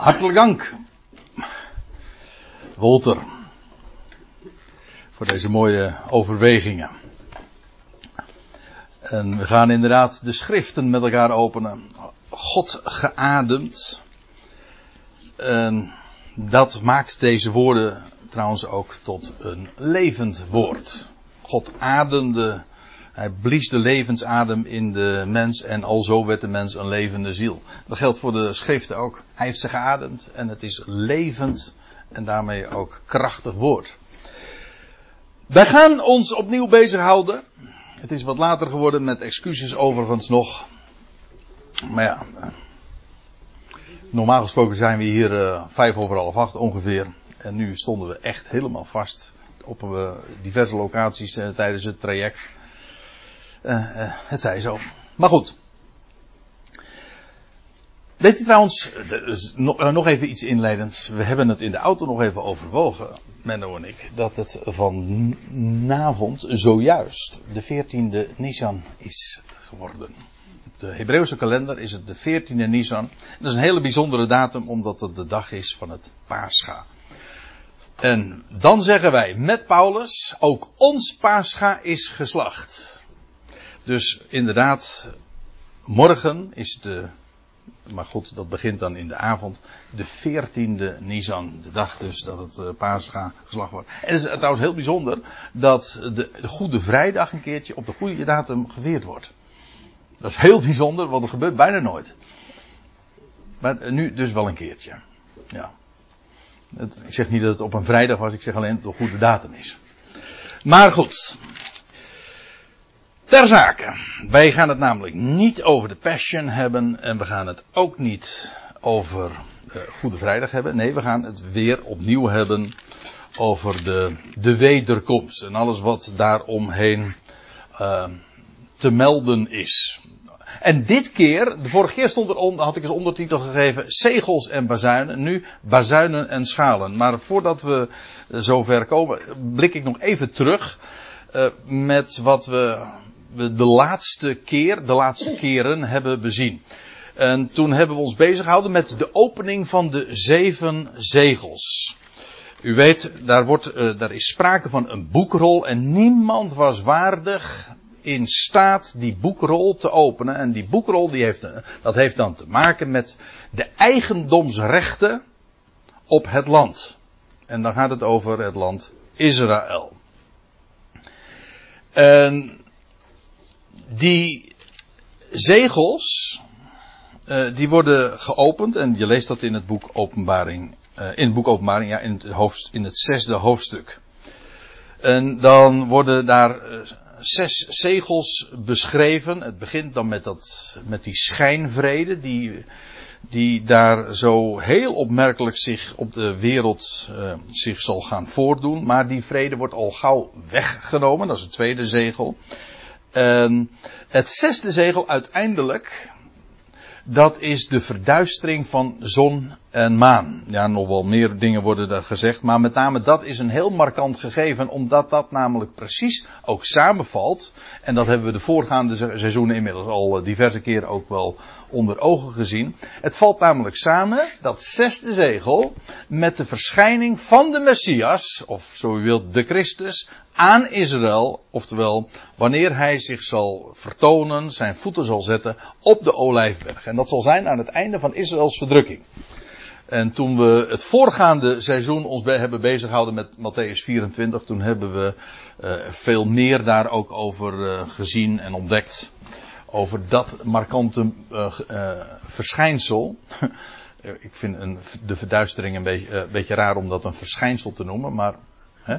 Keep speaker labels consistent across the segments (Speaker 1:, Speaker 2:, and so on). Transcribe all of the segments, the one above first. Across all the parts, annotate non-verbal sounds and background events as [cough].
Speaker 1: Hartelijk dank, Wolter, voor deze mooie overwegingen. En we gaan inderdaad de schriften met elkaar openen. God geademd. En dat maakt deze woorden trouwens ook tot een levend woord. God ademde, hij blies de levensadem in de mens en alzo werd de mens een levende ziel. Dat geldt voor de schriften ook. Hij heeft ze geademd en het is levend en daarmee ook krachtig woord. Wij gaan ons opnieuw bezighouden. Het is wat later geworden met excuses overigens nog. Maar ja, normaal gesproken zijn we hier uh, vijf over half acht ongeveer. En nu stonden we echt helemaal vast op uh, diverse locaties tijdens het traject. Het zij zo. Maar goed. Weet u trouwens, nog even iets inleidends. We hebben het in de auto nog even overwogen, Menno en ik, dat het vanavond zojuist de 14e Nissan is geworden. De Hebreeuwse kalender is het de 14e Nisan. Dat is een hele bijzondere datum omdat het de dag is van het Pascha. En dan zeggen wij met Paulus, ook ons Pascha is geslacht. Dus inderdaad, morgen is de, maar goed, dat begint dan in de avond, de 14e Nisan. De dag dus dat het uh, Pascha geslacht wordt. En het is trouwens heel bijzonder dat de, de Goede Vrijdag een keertje op de goede datum gevierd wordt. Dat is heel bijzonder, want dat gebeurt bijna nooit. Maar nu dus wel een keertje. Ja. Ik zeg niet dat het op een vrijdag was, ik zeg alleen dat het een goede datum is. Maar goed. Ter zake. Wij gaan het namelijk niet over de Passion hebben en we gaan het ook niet over uh, Goede Vrijdag hebben. Nee, we gaan het weer opnieuw hebben over de, de wederkomst en alles wat daaromheen uh, te melden is. En dit keer, de vorige keer stond er onder, had ik als ondertitel gegeven zegels en bazuinen. Nu bazuinen en schalen. Maar voordat we zover komen, blik ik nog even terug uh, met wat we, we de laatste keer, de laatste keren hebben bezien. En toen hebben we ons bezig gehouden met de opening van de zeven zegels. U weet, daar, wordt, uh, daar is sprake van een boekrol en niemand was waardig in staat die boekrol te openen. En die boekrol die heeft, dat heeft dan te maken met de eigendomsrechten op het land. En dan gaat het over het land Israël. En die zegels, uh, die worden geopend. En je leest dat in het boek Openbaring. Uh, in het boek Openbaring, ja, in het, in het zesde hoofdstuk. En dan worden daar uh, zes zegels beschreven. Het begint dan met, dat, met die schijnvrede die, die daar zo heel opmerkelijk zich op de wereld zich zal gaan voordoen. Maar die vrede wordt al gauw weggenomen. Dat is het tweede zegel. En het zesde zegel uiteindelijk, dat is de verduistering van zon en maan. Ja, nog wel meer dingen worden daar gezegd, maar met name dat is een heel markant gegeven, omdat dat namelijk precies ook samenvalt. En dat hebben we de voorgaande seizoenen inmiddels al diverse keren ook wel onder ogen gezien. Het valt namelijk samen, dat zesde zegel, met de verschijning van de Messias, of zo u wilt, de Christus, aan Israël, oftewel wanneer hij zich zal vertonen, zijn voeten zal zetten op de olijfberg. En dat zal zijn aan het einde van Israëls verdrukking. En toen we het voorgaande seizoen ons be hebben bezighouden met Matthäus 24, toen hebben we uh, veel meer daar ook over uh, gezien en ontdekt. Over dat markante uh, verschijnsel. [laughs] Ik vind een, de verduistering een beetje, beetje raar om dat een verschijnsel te noemen, maar. Hè?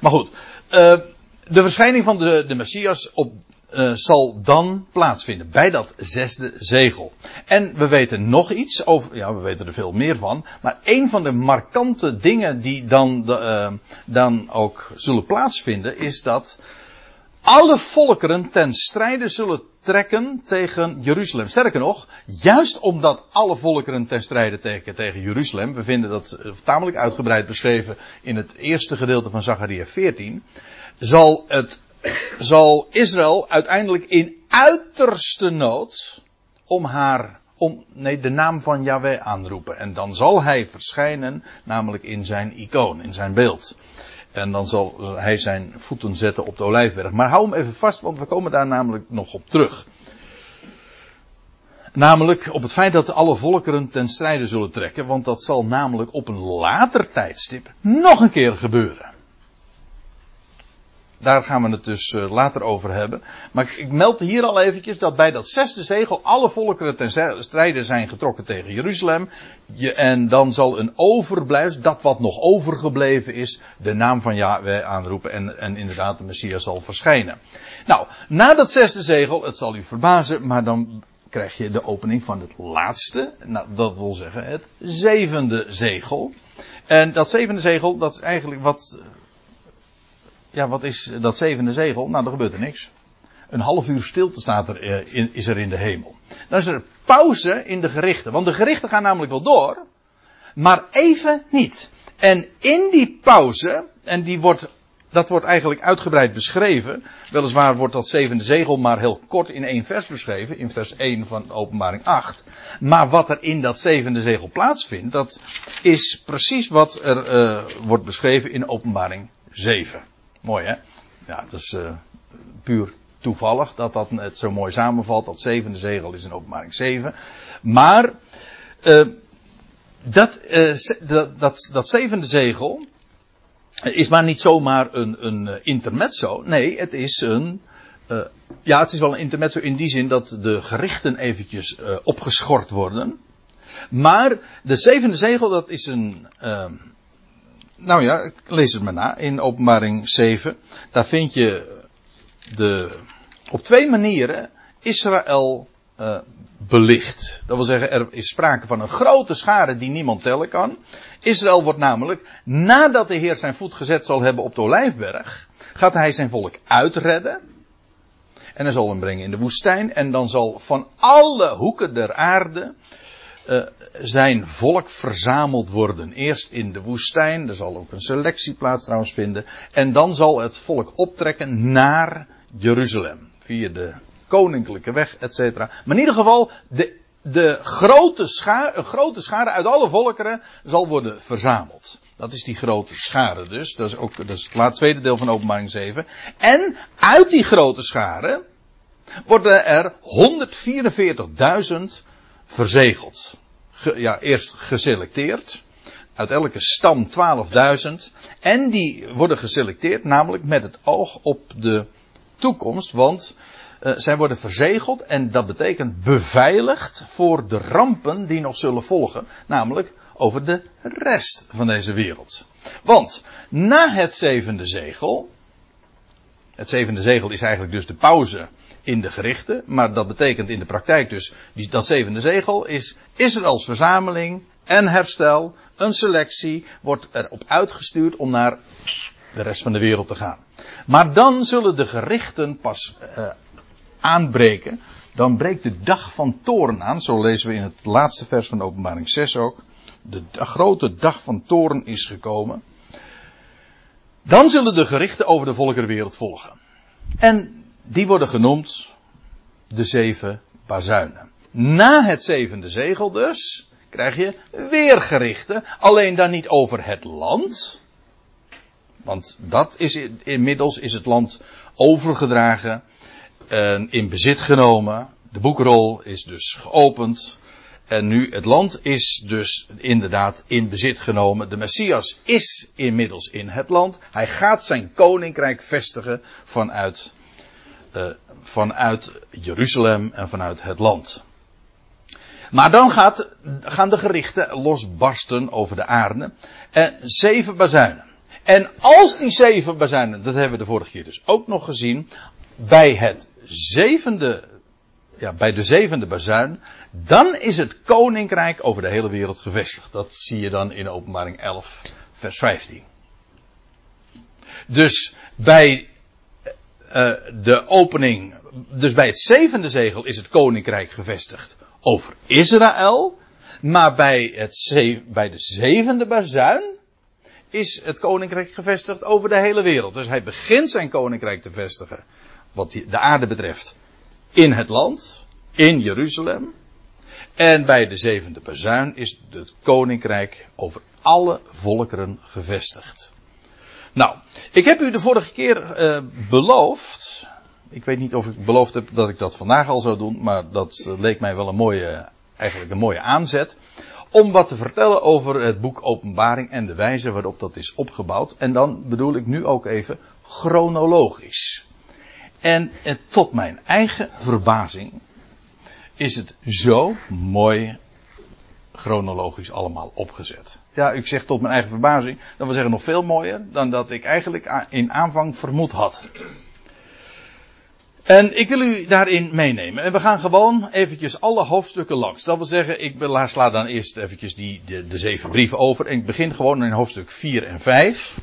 Speaker 1: Maar goed. de verschijning van de, de Messias op uh, zal dan plaatsvinden bij dat zesde zegel. En we weten nog iets over, ja, we weten er veel meer van, maar een van de markante dingen die dan, de, uh, dan ook zullen plaatsvinden is dat alle volkeren ten strijde zullen trekken tegen Jeruzalem. Sterker nog, juist omdat alle volkeren ten strijde trekken tegen Jeruzalem, we vinden dat tamelijk uitgebreid beschreven in het eerste gedeelte van Zachariah 14, zal het zal Israël uiteindelijk in uiterste nood om haar om, nee, de naam van Yahweh aanroepen. En dan zal hij verschijnen, namelijk in zijn icoon, in zijn beeld. En dan zal hij zijn voeten zetten op de olijfberg. Maar hou hem even vast, want we komen daar namelijk nog op terug. Namelijk op het feit dat alle volkeren ten strijde zullen trekken, want dat zal namelijk op een later tijdstip nog een keer gebeuren. Daar gaan we het dus eh, later over hebben. Maar ik meld hier al eventjes dat bij dat zesde zegel alle volkeren ten strijde zijn getrokken tegen Jeruzalem. en dan zal een overblijf, dat wat nog overgebleven is, de naam van Yahweh aanroepen en, en inderdaad de Messias zal verschijnen. Nou, na dat zesde zegel, het zal u verbazen, maar dan krijg je de opening van het laatste, nou, dat wil zeggen het zevende zegel. En dat zevende zegel, dat is eigenlijk wat ja, wat is dat zevende zegel? Nou, er gebeurt er niks. Een half uur stilte staat er, eh, in, is er in de hemel. Dan is er pauze in de gerichten. Want de gerichten gaan namelijk wel door. Maar even niet. En in die pauze, en die wordt, dat wordt eigenlijk uitgebreid beschreven. Weliswaar wordt dat zevende zegel maar heel kort in één vers beschreven. In vers 1 van openbaring 8. Maar wat er in dat zevende zegel plaatsvindt, dat is precies wat er uh, wordt beschreven in openbaring 7. Mooi hè? Ja, dat is uh, puur toevallig dat dat het zo mooi samenvalt. Dat zevende zegel is in openbaring 7. Maar uh, dat, uh, dat, dat, dat zevende zegel is maar niet zomaar een, een intermezzo. Nee, het is een. Uh, ja, het is wel een intermezzo in die zin dat de gerichten eventjes opgeschort worden. Maar de zevende zegel, dat is een. Nou ja, lees het maar na. In openbaring 7. Daar vind je de, op twee manieren Israël uh, belicht. Dat wil zeggen, er is sprake van een grote schare die niemand tellen kan. Israël wordt namelijk, nadat de Heer zijn voet gezet zal hebben op de Olijfberg, gaat hij zijn volk uitredden. En hij zal hem brengen in de woestijn. En dan zal van alle hoeken der aarde uh, zijn volk verzameld worden. Eerst in de woestijn, er zal ook een selectie plaats trouwens vinden. En dan zal het volk optrekken naar Jeruzalem. Via de koninklijke weg, et cetera. Maar in ieder geval, de, de grote schare, een grote schare uit alle volkeren zal worden verzameld. Dat is die grote schare dus. Dat is ook dat is het tweede deel van openbaring 7. En uit die grote schare worden er 144.000 verzegeld. ja, eerst geselecteerd. Uit elke stam 12.000. En die worden geselecteerd namelijk met het oog op de toekomst. Want uh, zij worden verzegeld en dat betekent beveiligd voor de rampen die nog zullen volgen. Namelijk over de rest van deze wereld. Want na het zevende zegel. Het zevende zegel is eigenlijk dus de pauze in de gerichten. Maar dat betekent in de praktijk dus, die, dat zevende zegel is Israëls verzameling en herstel, een selectie, wordt erop uitgestuurd om naar de rest van de wereld te gaan. Maar dan zullen de gerichten pas uh, aanbreken. Dan breekt de dag van toren aan, zo lezen we in het laatste vers van openbaring 6 ook. De, de grote dag van toren is gekomen. Dan zullen de gerichten over de volkerenwereld volgen. En die worden genoemd de zeven bazuinen. Na het zevende zegel dus krijg je weer gerichten. Alleen dan niet over het land. Want dat is inmiddels is het land overgedragen en in bezit genomen. De boekrol is dus geopend. En nu het land is dus inderdaad in bezit genomen. De Messias is inmiddels in het land. Hij gaat zijn koninkrijk vestigen vanuit uh, vanuit Jeruzalem en vanuit het land. Maar dan gaat, gaan de gerichten losbarsten over de aarde. En zeven bazuinen. En als die zeven bazuinen, dat hebben we de vorige keer dus ook nog gezien, bij het zevende, ja, bij de zevende bazuin, dan is het koninkrijk over de hele wereld gevestigd. Dat zie je dan in openbaring 11, vers 15. Dus bij uh, de opening, dus bij het zevende zegel is het koninkrijk gevestigd over Israël. Maar bij, het bij de zevende bazuin is het koninkrijk gevestigd over de hele wereld. Dus hij begint zijn koninkrijk te vestigen, wat de aarde betreft, in het land, in Jeruzalem. En bij de zevende bazuin is het koninkrijk over alle volkeren gevestigd. Nou, ik heb u de vorige keer uh, beloofd. Ik weet niet of ik beloofd heb dat ik dat vandaag al zou doen, maar dat leek mij wel een mooie, eigenlijk een mooie aanzet. Om wat te vertellen over het boek Openbaring en de wijze waarop dat is opgebouwd. En dan bedoel ik nu ook even chronologisch. En eh, tot mijn eigen verbazing is het zo mooi chronologisch allemaal opgezet. Ja, ik zeg tot mijn eigen verbazing. Dat wil zeggen nog veel mooier dan dat ik eigenlijk in aanvang vermoed had. En ik wil u daarin meenemen. En we gaan gewoon eventjes alle hoofdstukken langs. Dat wil zeggen, ik sla dan eerst eventjes die, de, de zeven brieven over. En ik begin gewoon in hoofdstuk 4 en 5.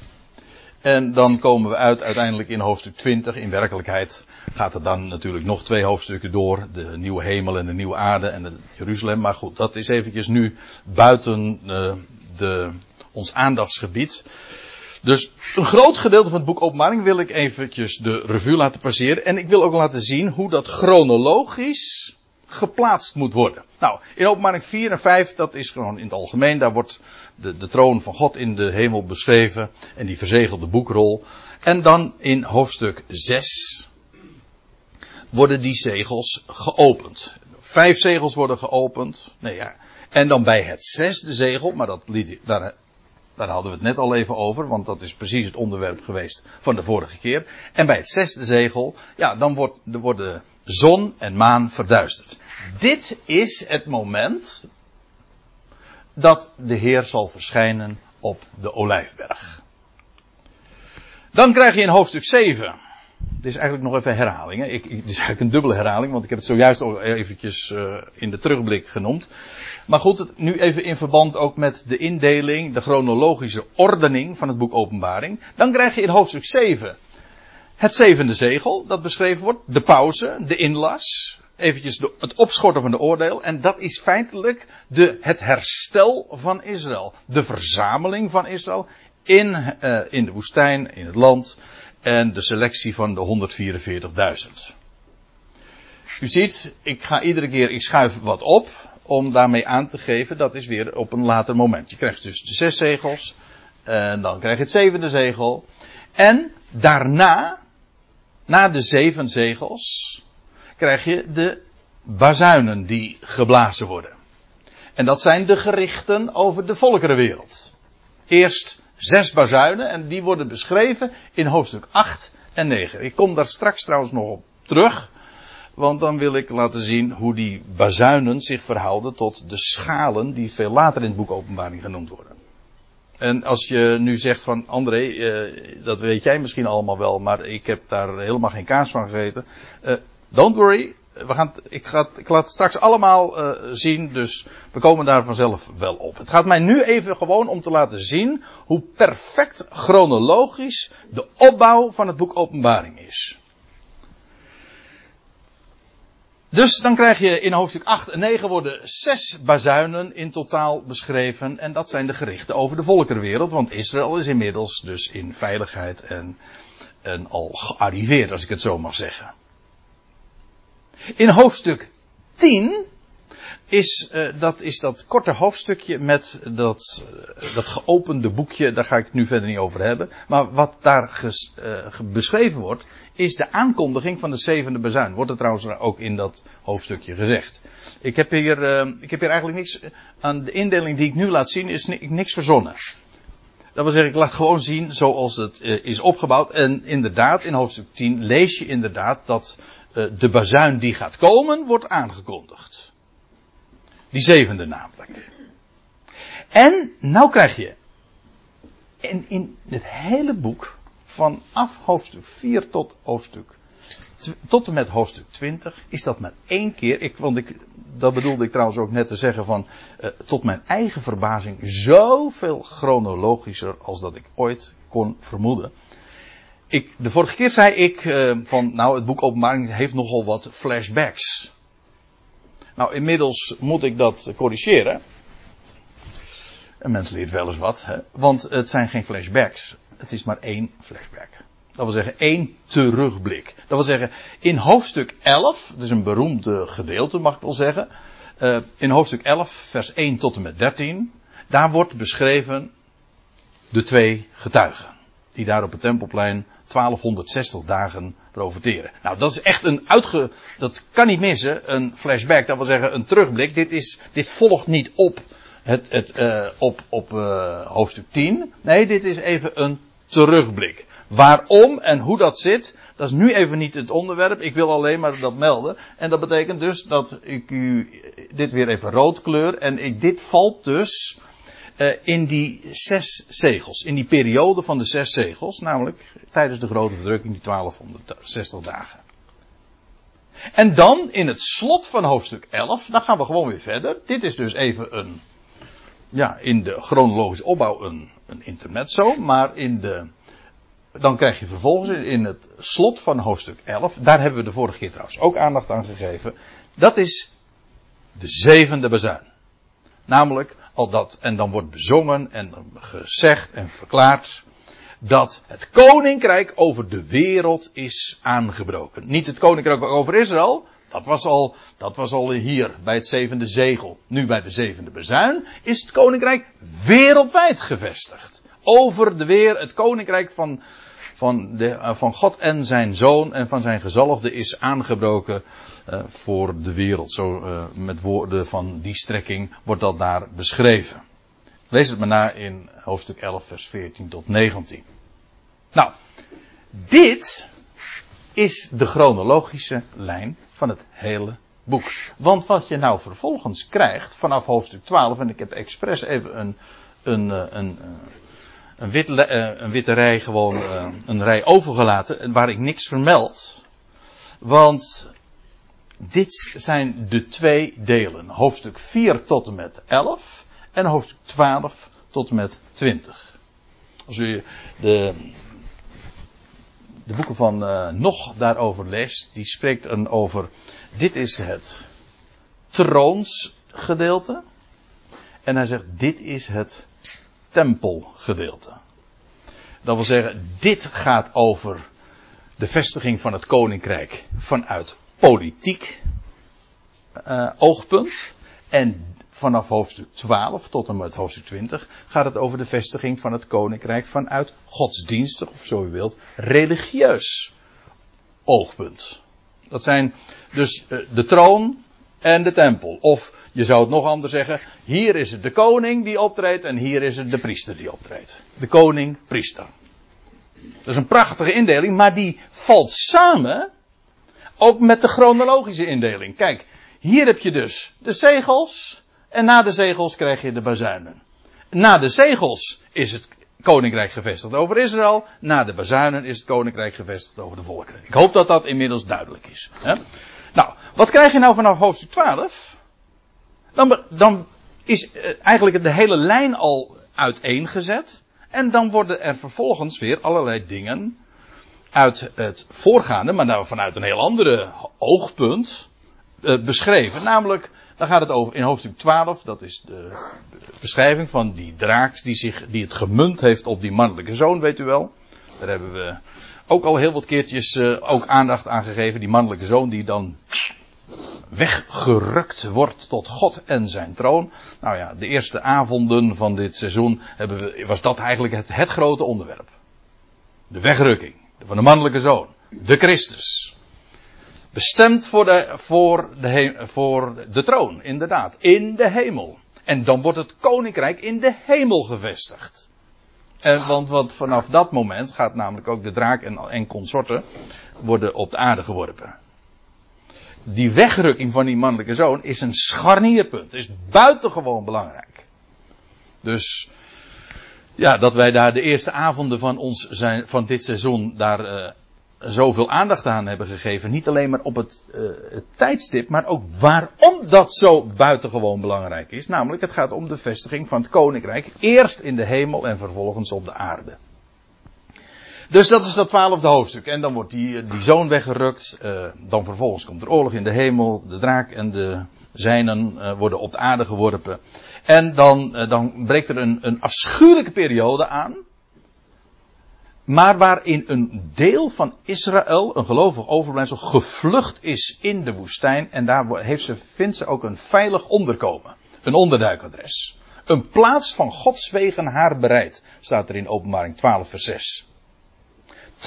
Speaker 1: En dan komen we uit uiteindelijk in hoofdstuk 20. In werkelijkheid gaat er dan natuurlijk nog twee hoofdstukken door. De nieuwe hemel en de nieuwe aarde en het Jeruzalem. Maar goed, dat is eventjes nu buiten uh, de, ons aandachtsgebied. Dus een groot gedeelte van het boek Openbaring wil ik eventjes de revue laten passeren. En ik wil ook laten zien hoe dat chronologisch geplaatst moet worden. Nou, in openbaring 4 en 5, dat is gewoon in het algemeen, daar wordt de, de troon van God in de hemel beschreven en die verzegelde boekrol. En dan in hoofdstuk 6 worden die zegels geopend. Vijf zegels worden geopend. Nee, ja. En dan bij het zesde zegel, maar dat liet, daar, daar hadden we het net al even over, want dat is precies het onderwerp geweest van de vorige keer. En bij het zesde zegel, ja, dan wordt, worden zon en maan verduisterd. Dit is het moment dat de Heer zal verschijnen op de Olijfberg. Dan krijg je in hoofdstuk 7. Dit is eigenlijk nog even herhaling. Hè? Ik, is eigenlijk een dubbele herhaling, want ik heb het zojuist al eventjes uh, in de terugblik genoemd. Maar goed, nu even in verband ook met de indeling, de chronologische ordening van het boek Openbaring. Dan krijg je in hoofdstuk 7 het zevende zegel, dat beschreven wordt, de pauze, de inlas, eventjes het opschorten van de oordeel. En dat is feitelijk de, het herstel van Israël. De verzameling van Israël in, uh, in de woestijn, in het land. En de selectie van de 144.000. U ziet, ik ga iedere keer, ik schuif wat op om daarmee aan te geven, dat is weer op een later moment. Je krijgt dus de zes zegels, en dan krijg je het zevende zegel. En daarna, na de zeven zegels, krijg je de bazuinen die geblazen worden. En dat zijn de gerichten over de volkerenwereld. Eerst zes bazuinen en die worden beschreven in hoofdstuk 8 en 9. Ik kom daar straks trouwens nog op terug. Want dan wil ik laten zien hoe die bazuinen zich verhouden tot de schalen die veel later in het boek Openbaring genoemd worden. En als je nu zegt van André, uh, dat weet jij misschien allemaal wel, maar ik heb daar helemaal geen kaas van gegeten. Uh, don't worry, we gaan, ik, ga, ik laat straks allemaal uh, zien, dus we komen daar vanzelf wel op. Het gaat mij nu even gewoon om te laten zien hoe perfect chronologisch de opbouw van het boek Openbaring is. Dus dan krijg je in hoofdstuk 8 en 9 worden zes bazuinen in totaal beschreven. En dat zijn de gerichten over de volkerenwereld. Want Israël is inmiddels dus in veiligheid en, en al gearriveerd, als ik het zo mag zeggen. In hoofdstuk 10 is, uh, dat, is dat korte hoofdstukje met dat, uh, dat geopende boekje, daar ga ik het nu verder niet over hebben. Maar wat daar uh, beschreven wordt, is de aankondiging van de zevende bezuin. Wordt er trouwens ook in dat hoofdstukje gezegd. Ik heb hier, ik heb hier eigenlijk niks, aan de indeling die ik nu laat zien, is niks verzonnen. Dat wil zeggen, ik laat gewoon zien zoals het is opgebouwd. En inderdaad, in hoofdstuk 10 lees je inderdaad dat de bazuin die gaat komen, wordt aangekondigd. Die zevende namelijk. En nou krijg je in, in het hele boek vanaf hoofdstuk 4 tot hoofdstuk tot en met hoofdstuk 20 is dat maar één keer. Ik, want ik, dat bedoelde ik trouwens ook net te zeggen van uh, tot mijn eigen verbazing zoveel chronologischer als dat ik ooit kon vermoeden. Ik, de vorige keer zei ik uh, van nou het boek Openbaring heeft nogal wat flashbacks. Nou, inmiddels moet ik dat corrigeren. Een mens leert wel eens wat, hè? want het zijn geen flashbacks. Het is maar één flashback. Dat wil zeggen één terugblik. Dat wil zeggen, in hoofdstuk 11, het is een beroemde gedeelte mag ik wel zeggen. uh, in hoofdstuk 11, vers 1 tot en met 13, daar wordt beschreven de twee getuigen. Die daar op het tempelplein 1260 dagen profiteren. Nou, dat is echt een uitge, dat kan niet missen, een flashback, dat wil zeggen een terugblik. Dit is, dit volgt niet op het, het, uh, op, op uh, hoofdstuk 10. Nee, dit is even een terugblik. Waarom en hoe dat zit, dat is nu even niet het onderwerp. Ik wil alleen maar dat melden. En dat betekent dus dat ik u dit weer even rood kleur. En ik, dit valt dus in die zes zegels. In die periode van de zes zegels. Namelijk tijdens de grote verdrukking, die 1260 dagen. En dan in het slot van hoofdstuk 11, dan gaan we gewoon weer verder. Dit is dus even een, ja, in de chronologische opbouw een, een intermezzo. Maar in de, dan krijg je vervolgens in het slot van hoofdstuk 11, daar hebben we de vorige keer trouwens ook aandacht aan gegeven. Dat is de zevende bezuin. Namelijk, al dat, en dan wordt bezongen en gezegd en verklaard dat het koninkrijk over de wereld is aangebroken. Niet het koninkrijk over Israël, dat was al, dat was al hier bij het zevende zegel. Nu bij de zevende bezuin is het koninkrijk wereldwijd gevestigd. Over de weer, het koninkrijk van, van, de, eh, van God en zijn zoon en van zijn gezalfde is aangebroken uh, voor de wereld. Zo uh, met woorden van die strekking wordt dat daar beschreven. Lees het maar na in hoofdstuk 11, vers 14 tot 19. Nou, dit is de chronologische lijn van het hele boek. Want wat je nou vervolgens krijgt vanaf hoofdstuk 12, en ik heb expres even een, een, een, een een, wit, een witte rij gewoon een rij overgelaten waar ik niks vermeld. Want dit zijn de twee delen. Hoofdstuk 4 tot en met 11 en hoofdstuk 12 tot en met 20. Als u de, de boeken van Nog daarover leest, die spreekt dan over, dit is het troonsgedeelte. En hij zegt, dit is het tempelgedeelte. Dat wil zeggen, dit gaat over de vestiging van het koninkrijk vanuit politiek uh, oogpunt. En vanaf hoofdstuk 12 tot en met hoofdstuk 20 gaat het over de vestiging van het koninkrijk vanuit godsdienstig, of zo u wilt, religieus oogpunt. Dat zijn dus uh, de troon en de tempel. Of je zou het nog anders zeggen, hier is het de koning die optreedt en hier is het de priester die optreedt. De koning, priester. Dat is een prachtige indeling, maar die valt samen ook met de chronologische indeling. Kijk, hier heb je dus de zegels. En na de zegels krijg je de bazuinen. Na de zegels is het koninkrijk gevestigd over Israël. Na de bazuinen is het koninkrijk gevestigd over de volkeren. Ik hoop dat dat inmiddels duidelijk is. Hè? Nou, wat krijg je nou vanaf hoofdstuk 12? Dan, dan is eh, eigenlijk de hele lijn al uiteengezet. En dan worden er vervolgens weer allerlei dingen uit het voorgaande, maar nou vanuit een heel andere oogpunt, uh, beschreven. Namelijk, dan gaat het over in hoofdstuk 12, dat is de beschrijving van die draak die, zich, die het gemunt heeft op die mannelijke zoon, weet u wel. Daar hebben we ook al heel wat keertjes uh, ook aandacht aan gegeven. Die mannelijke zoon die dan weggerukt wordt tot God en zijn troon. Nou ja, de eerste avonden van dit seizoen we, was dat eigenlijk het, het grote onderwerp. De wegrukking van de mannelijke zoon. De Christus. Bestemd voor de, voor de, voor de troon, inderdaad. In de hemel. En dan wordt het koninkrijk in de hemel gevestigd. En, want, want vanaf dat moment gaat namelijk ook de draak en, en consorten worden op de aarde geworpen. Die wegrukking van die mannelijke zoon is een scharnierpunt. Is buitengewoon belangrijk. Dus ja, dat wij daar de eerste avonden van, ons zijn, van dit seizoen daar uh, zoveel aandacht aan hebben gegeven. Niet alleen maar op het, uh, het tijdstip, maar ook waarom dat zo buitengewoon belangrijk is. Namelijk, het gaat om de vestiging van het koninkrijk. Eerst in de hemel en vervolgens op de aarde. Dus dat is dat twaalfde hoofdstuk. En dan wordt die, die zoon weggerukt. Uh, dan vervolgens komt er oorlog in de hemel. De draak en de zijnen worden op de aarde geworpen. En dan, dan breekt er een, een afschuwelijke periode aan. Maar waarin een deel van Israël, een gelovig overblijfsel, gevlucht is in de woestijn. En daar heeft ze, vindt ze ook een veilig onderkomen. Een onderduikadres. Een plaats van Gods wegen haar bereid. Staat er in openbaring 12 vers 6.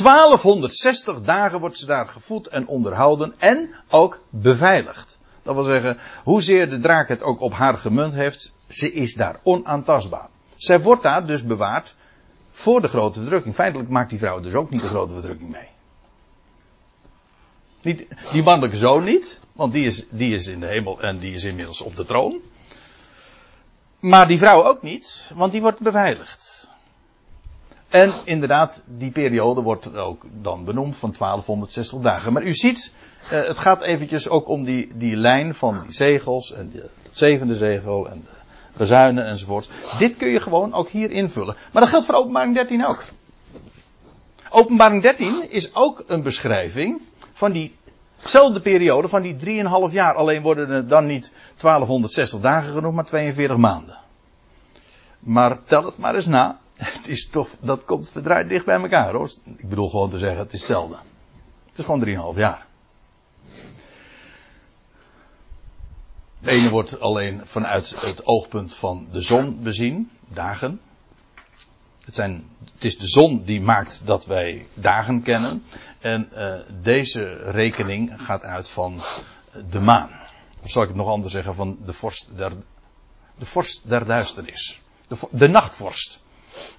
Speaker 1: 1260 dagen wordt ze daar gevoed en onderhouden en ook beveiligd. Dat wil zeggen, hoezeer de draak het ook op haar gemunt heeft, ze is daar onaantastbaar. Zij wordt daar dus bewaard voor de grote verdrukking. Feitelijk maakt die vrouw dus ook niet de grote verdrukking mee. Niet, die mannelijke zoon niet, want die is, die is in de hemel en die is inmiddels op de troon. Maar die vrouw ook niet, want die wordt beveiligd. En inderdaad, die periode wordt ook dan benoemd van 1260 dagen. Maar u ziet, eh, het gaat eventjes ook om die, die lijn van die zegels en de, zevende zegel en bezuinen enzovoort. Dit kun je gewoon ook hier invullen. Maar dat geldt voor openbaring 13 ook. Openbaring 13 is ook een beschrijving van diezelfde periode van die 3,5 jaar. Alleen worden het dan niet 1260 dagen genoeg, maar 42 maanden. Maar tel het maar eens na. Het is toch, dat komt verdraaid dicht bij elkaar hoor. Ik bedoel gewoon te zeggen, het is hetzelfde. Het is gewoon 3,5 jaar. De ene wordt alleen vanuit het oogpunt van de zon bezien, dagen. Het, zijn, het is de zon die maakt dat wij dagen kennen. En uh, deze rekening gaat uit van de maan. Of zal ik het nog anders zeggen, van de vorst der, de vorst duisternis. De, de nachtvorst.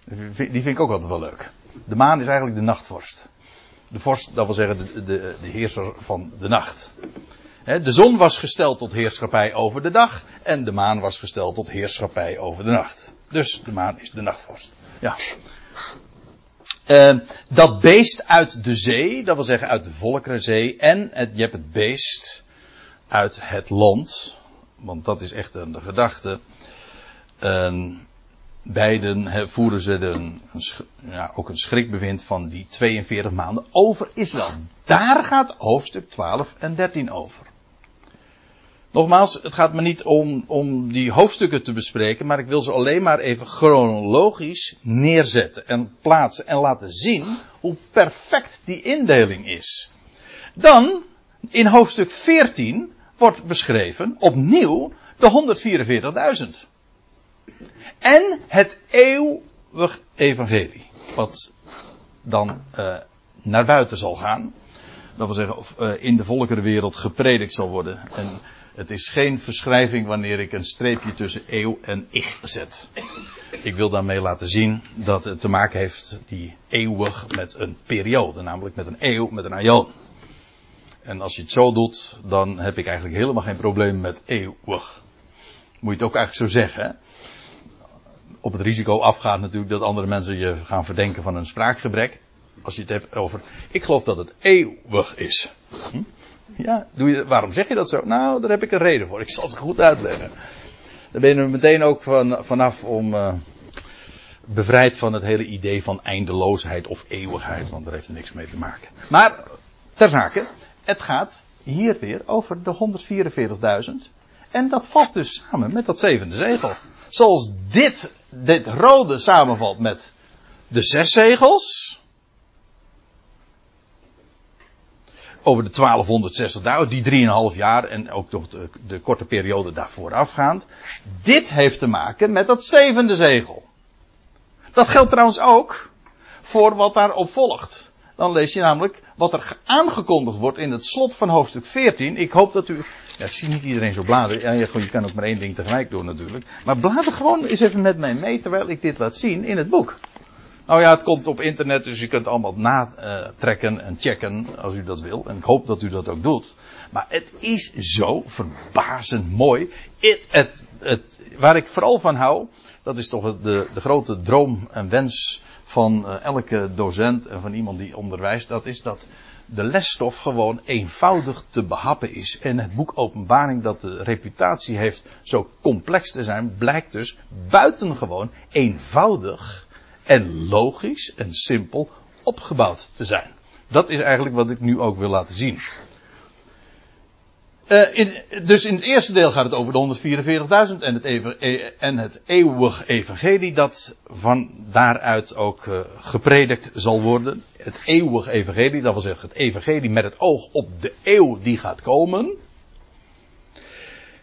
Speaker 1: Die vind ik ook altijd wel leuk. De maan is eigenlijk de nachtvorst. De vorst, dat wil zeggen de, de, de heerser van de nacht. De zon was gesteld tot heerschappij over de dag en de maan was gesteld tot heerschappij over de nacht. Dus de maan is de nachtvorst. Ja. Uh, dat beest uit de zee, dat wil zeggen uit de Volkerenzee, en je hebt het beest uit het land, want dat is echt een, de gedachte. Uh, beiden voeren ze de, een, ja, ook een schrikbewind van die 42 maanden over Israël. Daar gaat hoofdstuk 12 en 13 over. Nogmaals, het gaat me niet om, om die hoofdstukken te bespreken, maar ik wil ze alleen maar even chronologisch neerzetten en plaatsen en laten zien hoe perfect die indeling is. Dan, in hoofdstuk 14, wordt beschreven opnieuw de 144.000. En het eeuwig evangelie, wat dan uh, naar buiten zal gaan. Dat wil zeggen, of, uh, in de volkerenwereld gepredikt zal worden. En het is geen verschrijving wanneer ik een streepje tussen eeuw en ich zet. Ik wil daarmee laten zien dat het te maken heeft, die eeuwig, met een periode. Namelijk met een eeuw, met een aion. En als je het zo doet, dan heb ik eigenlijk helemaal geen probleem met eeuwig. Moet je het ook eigenlijk zo zeggen. Hè? Op het risico afgaat natuurlijk dat andere mensen je gaan verdenken van een spraakgebrek. Als je het hebt over, ik geloof dat het eeuwig is. Hm? Ja, doe je, waarom zeg je dat zo? Nou, daar heb ik een reden voor. Ik zal het goed uitleggen. Dan ben je meteen ook van, vanaf om uh, bevrijd van het hele idee van eindeloosheid of eeuwigheid, want daar heeft er niks mee te maken. Maar ter zake, het gaat hier weer over de 144.000. En dat valt dus samen met dat zevende zegel. Zoals dit, dit rode samenvalt met de zes zegels, over de 1260 dagen, die 3,5 jaar en ook nog de, de, korte periode daarvoor afgaand. Dit heeft te maken met dat zevende zegel. Dat geldt trouwens ook voor wat daarop volgt. Dan lees je namelijk wat er aangekondigd wordt in het slot van hoofdstuk 14. Ik hoop dat u. Ja, ik zie niet iedereen zo bladeren. Ja, je, kan ook maar één ding tegelijk doen natuurlijk. Maar blader gewoon eens even met mij mee terwijl ik dit laat zien in het boek. Nou ja, het komt op internet, dus je kunt allemaal natrekken en checken als u dat wil. En ik hoop dat u dat ook doet. Maar het is zo verbazend mooi. Het, het, waar ik vooral van hou, dat is toch de, de grote droom en wens van uh, elke docent en van iemand die onderwijst. Dat is dat de lesstof gewoon eenvoudig te behappen is. En het boek Openbaring, dat de reputatie heeft zo complex te zijn, blijkt dus buitengewoon eenvoudig en logisch en simpel opgebouwd te zijn. Dat is eigenlijk wat ik nu ook wil laten zien. Uh, in, dus in het eerste deel gaat het over de 144.000 en het, even, en het eeuwig evangelie dat van daaruit ook uh, gepredikt zal worden. Het eeuwig evangelie, dat wil zeggen het evangelie met het oog op de eeuw die gaat komen.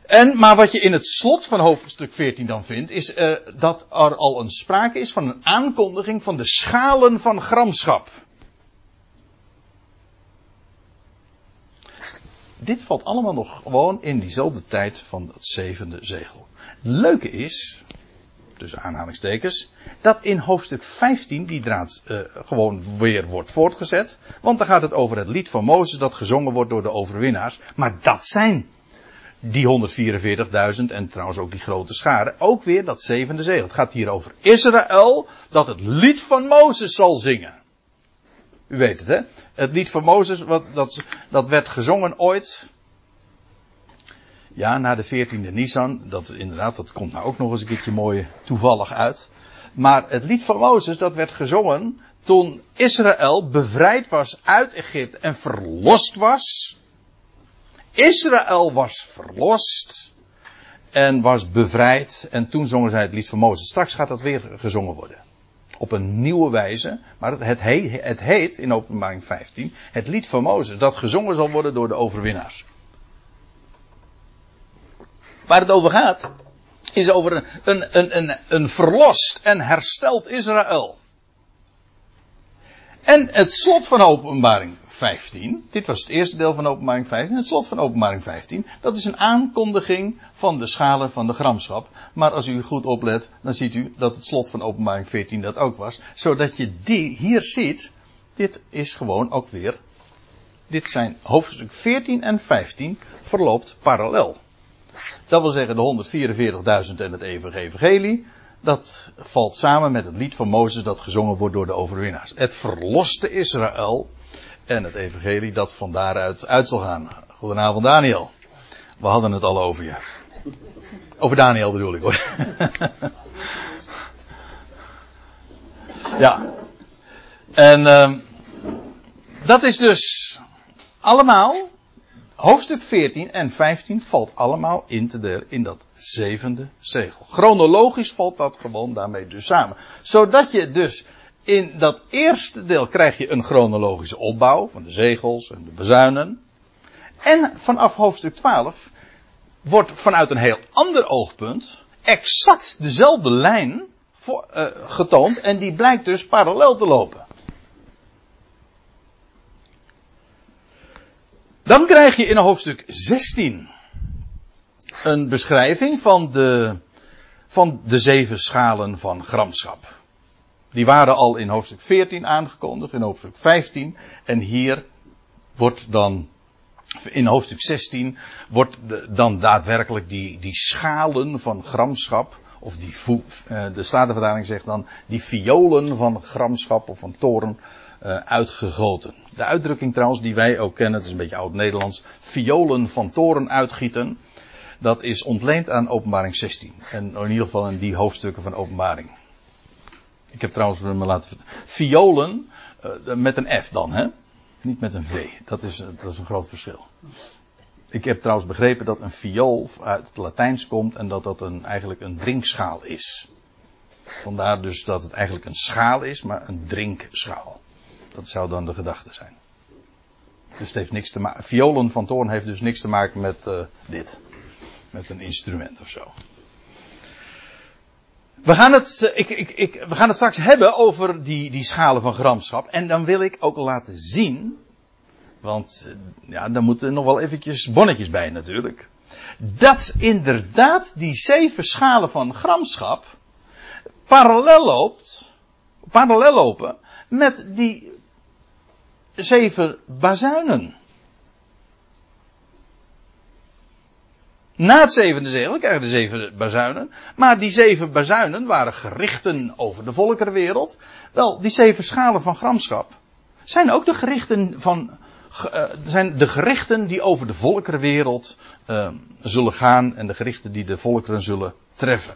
Speaker 1: En, maar wat je in het slot van hoofdstuk 14 dan vindt, is uh, dat er al een sprake is van een aankondiging van de schalen van gramschap. Dit valt allemaal nog gewoon in diezelfde tijd van het zevende zegel. Leuke is, tussen aanhalingstekens, dat in hoofdstuk 15 die draad uh, gewoon weer wordt voortgezet. Want dan gaat het over het lied van Mozes dat gezongen wordt door de overwinnaars. Maar dat zijn die 144.000 en trouwens ook die grote scharen. Ook weer dat zevende zegel. Het gaat hier over Israël dat het lied van Mozes zal zingen. U weet het, hè? Het lied van Mozes, wat, dat, dat werd gezongen ooit. Ja, na de 14e Nisan. Dat inderdaad, dat komt nou ook nog eens een keertje mooi toevallig uit. Maar het lied van Mozes, dat werd gezongen toen Israël bevrijd was uit Egypte en verlost was. Israël was verlost en was bevrijd en toen zongen zij het lied van Mozes. Straks gaat dat weer gezongen worden op een nieuwe wijze. Maar het, heet, het heet in openbaring 15 het lied van Mozes. Dat gezongen zal worden door de overwinnaars. Waar het over gaat. Is over een, een, een, een, een verlost en hersteld Israël. En het slot van openbaring 15. Dit was het eerste deel van openbaring 15. Het slot van openbaring 15. Dat is een aankondiging van de schalen van de gramschap. Maar als u goed oplet, dan ziet u dat het slot van openbaring 14 dat ook was. Zodat je die hier ziet. Dit is gewoon ook weer. Dit zijn hoofdstuk 14 en 15 verloopt parallel. Dat wil zeggen de 144.000 en het evangelie. Dat valt samen met het lied van Mozes dat gezongen wordt door de overwinnaars. Het verloste Israël en het evangelie dat van daaruit uit zal gaan. Goedenavond Daniel. We hadden het al over je. Over Daniel bedoel ik hoor. ja. En uh, dat is dus allemaal, hoofdstuk 14 en 15 valt allemaal in te delen in dat zevende zegel. Chronologisch valt dat gewoon daarmee dus samen. Zodat je dus in dat eerste deel krijg je een chronologische opbouw van de zegels en de bezuinen. En vanaf hoofdstuk 12 wordt vanuit een heel ander oogpunt exact dezelfde lijn voor, uh, getoond en die blijkt dus parallel te lopen. Dan krijg je in hoofdstuk 16 een beschrijving van de, van de zeven schalen van gramschap. Die waren al in hoofdstuk 14 aangekondigd, in hoofdstuk 15. En hier wordt dan, in hoofdstuk 16, wordt dan daadwerkelijk die, die schalen van gramschap, of die, eh, de Statenvertaling zegt dan, die violen van gramschap of van toren, uh, uitgegoten. De uitdrukking trouwens die wij ook kennen, het is een beetje oud-Nederlands, violen van toren uitgieten, dat is ontleend aan openbaring 16. En in ieder geval in die hoofdstukken van openbaring. Ik heb trouwens me laten. Violen uh, met een F dan, hè? Niet met een V. Dat is, dat is een groot verschil. Ik heb trouwens begrepen dat een viool uit het Latijns komt en dat dat een, eigenlijk een drinkschaal is. Vandaar dus dat het eigenlijk een schaal is, maar een drinkschaal. Dat zou dan de gedachte zijn. Dus het heeft niks te maken. Violen van toorn heeft dus niks te maken met uh, dit. Met een instrument of zo. We gaan het, eh, ik, ik, ik, we gaan het straks hebben over die, die schalen van gramschap. En dan wil ik ook laten zien. Want eh, ja, daar moeten nog wel eventjes bonnetjes bij natuurlijk. Dat inderdaad die zeven schalen van gramschap parallel loopt. Parallel lopen met die zeven bazuinen. Na het zevende zegel krijgen de zeven bazuinen. Maar die zeven bazuinen waren gerichten over de volkerenwereld. Wel, die zeven schalen van gramschap zijn ook de gerichten van. Uh, zijn de gerichten die over de volkerenwereld uh, zullen gaan en de gerichten die de volkeren zullen treffen.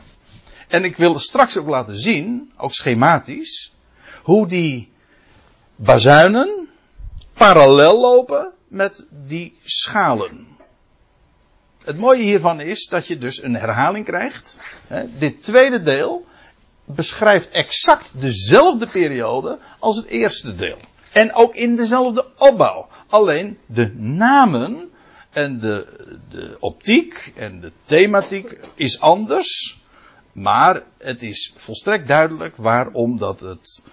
Speaker 1: En ik wil straks ook laten zien, ook schematisch, hoe die bazuinen parallel lopen met die schalen. Het mooie hiervan is dat je dus een herhaling krijgt. Dit tweede deel beschrijft exact dezelfde periode als het eerste deel. En ook in dezelfde opbouw. Alleen de namen en de, de optiek en de thematiek is anders. Maar het is volstrekt duidelijk waarom dat het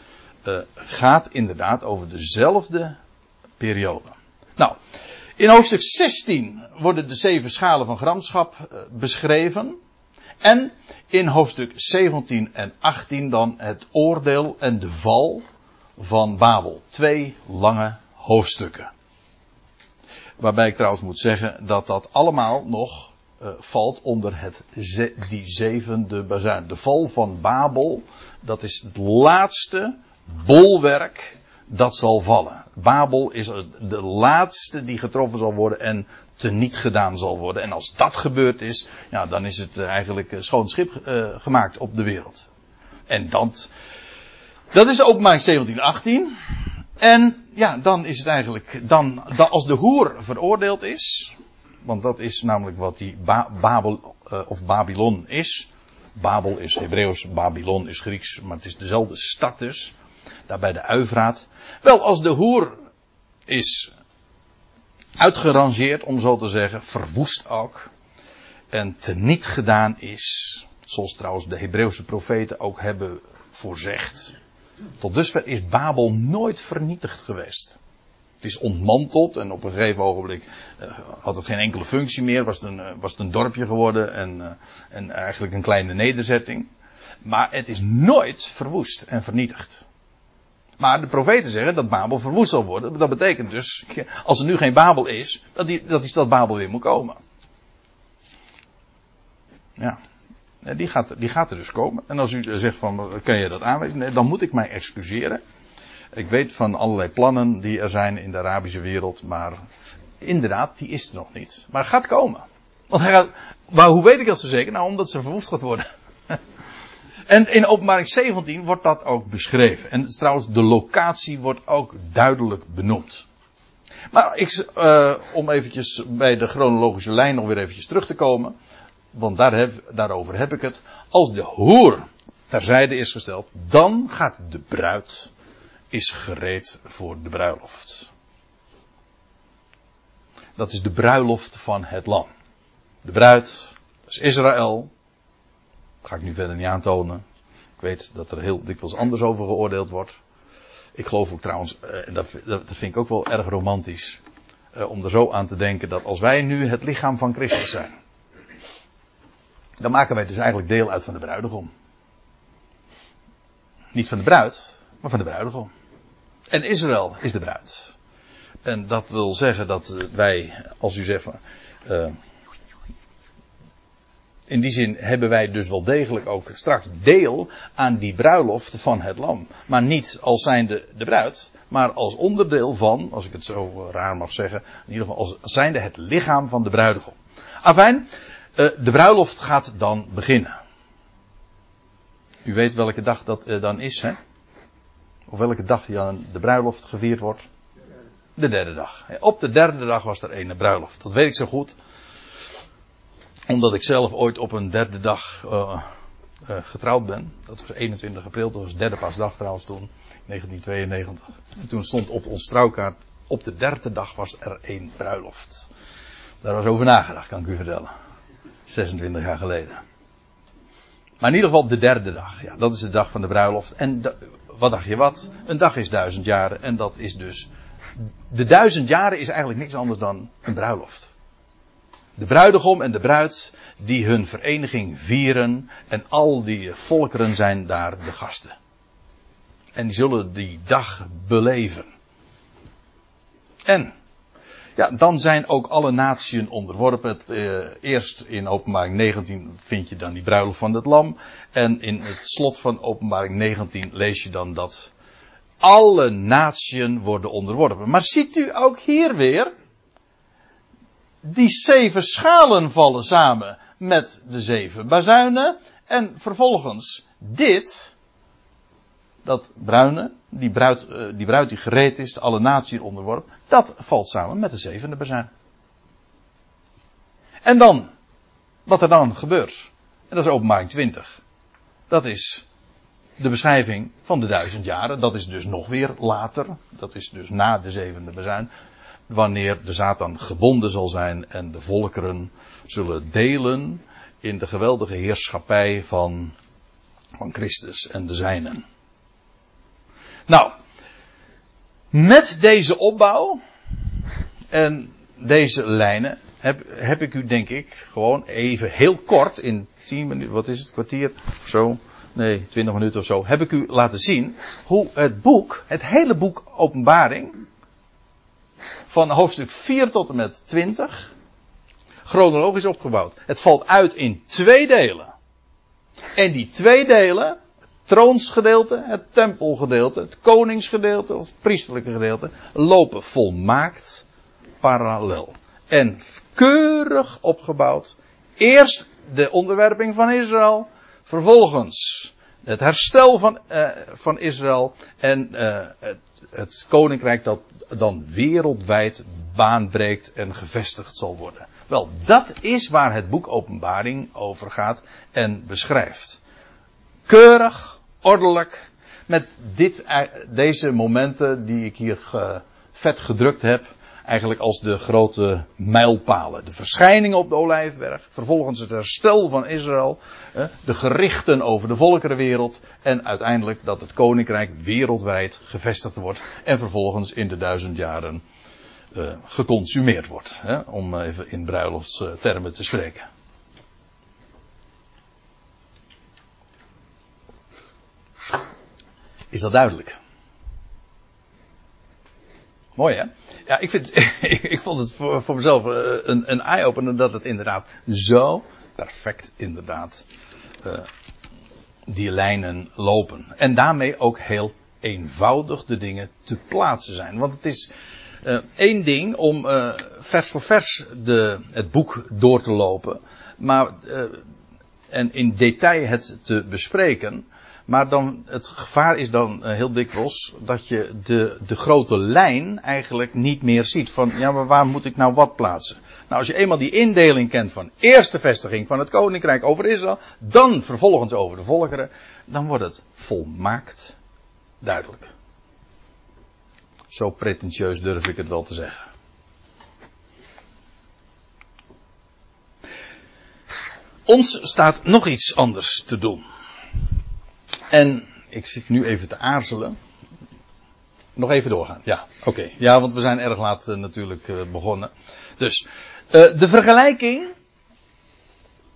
Speaker 1: uh, gaat inderdaad over dezelfde periode. Nou, in hoofdstuk 16 worden de zeven schalen van gramschap uh, beschreven. En in hoofdstuk 17 en 18 dan het oordeel en de val van Babel. Twee lange hoofdstukken. Waarbij ik trouwens moet zeggen dat dat allemaal nog uh, valt onder het die zevende bazuin. De val van Babel, dat is het laatste bolwerk dat zal vallen. Babel is de laatste die getroffen zal worden en teniet gedaan zal worden. En als dat gebeurd is, ja, dan is het eigenlijk schoon schip uh, gemaakt op de wereld. En dat, dat is openbaring 17, 18. En ja, dan is het eigenlijk, dan, als de hoer veroordeeld is, want dat is namelijk wat die ba Babel of Babylon is. Babel is Hebreeuws, Babylon is Grieks, maar het is dezelfde stad dus. Daar bij de Uivraat. Wel, als de hoer is uitgerangeerd, om zo te zeggen, verwoest ook. En teniet gedaan is, zoals trouwens de Hebreeuwse profeten ook hebben voorzegd. Tot dusver is Babel nooit vernietigd geweest. Het is ontmanteld en op een gegeven ogenblik uh, had het geen enkele functie meer. Was het een, uh, was het een dorpje geworden en, uh, en eigenlijk een kleine nederzetting. Maar het is nooit verwoest en vernietigd. Maar de profeten zeggen dat Babel verwoest zal worden. Dat betekent dus, als er nu geen Babel is, dat die, dat die stad Babel weer moet komen. Ja. Die gaat, die gaat er dus komen. En als u zegt van, kan je dat aanwijzen? Nee, dan moet ik mij excuseren. Ik weet van allerlei plannen die er zijn in de Arabische wereld, maar inderdaad, die is er nog niet. Maar gaat komen. Want hij gaat, maar hoe weet ik dat zo zeker? Nou, omdat ze verwoest gaat worden. En in openbaring 17 wordt dat ook beschreven. En trouwens, de locatie wordt ook duidelijk benoemd. Maar ik, uh, om eventjes bij de chronologische lijn nog weer eventjes terug te komen. Want daar heb, daarover heb ik het. Als de hoer terzijde is gesteld, dan gaat de bruid is gereed voor de bruiloft. Dat is de bruiloft van het lam. De bruid is Israël. Ga ik nu verder niet aantonen. Ik weet dat er heel dikwijls anders over geoordeeld wordt. Ik geloof ook trouwens, en dat, vind ik ook wel erg romantisch, om er zo aan te denken dat als wij nu het lichaam van Christus zijn, dan maken wij dus eigenlijk deel uit van de bruidegom. Niet van de bruid, maar van de bruidegom. En Israël is de bruid. En dat wil zeggen dat wij, als u zegt, uh, in die zin hebben wij dus wel degelijk ook straks deel aan die bruiloft van het lam. Maar niet als zijnde de bruid, maar als onderdeel van, als ik het zo raar mag zeggen, in ieder geval als zijnde het lichaam van de bruidegom. Afijn, uh, de bruiloft gaat dan beginnen. U weet welke dag dat uh, dan is, hè? Op welke dag dan de bruiloft gevierd wordt? De derde dag. Op de derde dag was er een bruiloft. Dat weet ik zo goed. Omdat ik zelf ooit op een derde dag uh, getrouwd ben. Dat was 21 april, dat was derde paasdag trouwens toen. 1992. En toen stond op ons trouwkaart. Op de derde dag was er één bruiloft. Daar was over nagedacht, kan ik u vertellen. 26 jaar geleden. Maar in ieder geval de derde dag. Ja, dat is de dag van de bruiloft. En de, wat dacht je wat? Een dag is duizend jaren. En dat is dus. De duizend jaren is eigenlijk niks anders dan een bruiloft. De bruidegom en de bruid die hun vereniging vieren. En al die volkeren zijn daar de gasten. En die zullen die dag beleven. En. Ja, dan zijn ook alle naties onderworpen. Het, uh, eerst in openbaring 19 vind je dan die bruiloft van het lam. En in het slot van openbaring 19 lees je dan dat alle naties worden onderworpen. Maar ziet u ook hier weer, die zeven schalen vallen samen met de zeven bazuinen. En vervolgens dit, dat bruine, die bruid, die bruid die gereed is, alle naties onderworpen, dat valt samen met de zevende bazuin. En dan, wat er dan gebeurt. En dat is openbaring 20. Dat is de beschrijving van de duizend jaren. Dat is dus nog weer later. Dat is dus na de zevende bezuin. Wanneer de Satan gebonden zal zijn en de volkeren zullen delen in de geweldige heerschappij van, van Christus en de zijnen. Nou, met deze opbouw en deze lijnen heb, heb ik u denk ik gewoon even heel kort in 10 minuten, wat is het, kwartier of zo, nee, 20 minuten of zo, heb ik u laten zien hoe het boek, het hele boek Openbaring, van hoofdstuk 4 tot en met 20, chronologisch opgebouwd. Het valt uit in twee delen. En die twee delen, het troonsgedeelte, het tempelgedeelte, het koningsgedeelte of het priesterlijke gedeelte, lopen volmaakt parallel. En keurig opgebouwd. Eerst de onderwerping van Israël, vervolgens het herstel van, uh, van Israël en uh, het, het, koninkrijk dat dan wereldwijd baanbreekt en gevestigd zal worden. Wel, dat is waar het boek Openbaring over gaat en beschrijft. Keurig, ordelijk, met dit, eh, deze momenten die ik hier vet gedrukt heb, eigenlijk als de grote mijlpalen. De verschijning op de Olijfberg, vervolgens het herstel van Israël, de gerichten over de volkerenwereld en uiteindelijk dat het koninkrijk wereldwijd gevestigd wordt en vervolgens in de duizend jaren uh, geconsumeerd wordt. Om even in bruiloftstermen te spreken. Is dat duidelijk? Mooi hè? Ja, ik, vind, [laughs] ik vond het voor, voor mezelf eh, een, een eye-opener dat het inderdaad zo perfect inderdaad uh, die lijnen lopen. En daarmee ook heel eenvoudig de dingen te plaatsen zijn. Want het is uh, één ding om vers voor vers de, het boek door te lopen. Maar, en in detail het te bespreken. Maar dan, het gevaar is dan uh, heel dikwijls dat je de, de grote lijn eigenlijk niet meer ziet. Van, ja, maar waar moet ik nou wat plaatsen? Nou, als je eenmaal die indeling kent van eerste vestiging van het koninkrijk over Israël, dan vervolgens over de volkeren, dan wordt het volmaakt duidelijk. Zo pretentieus durf ik het wel te zeggen. Ons staat nog iets anders te doen. En ik zit nu even te aarzelen. Nog even doorgaan. Ja, oké. Okay. Ja, want we zijn erg laat uh, natuurlijk uh, begonnen. Dus, uh, de vergelijking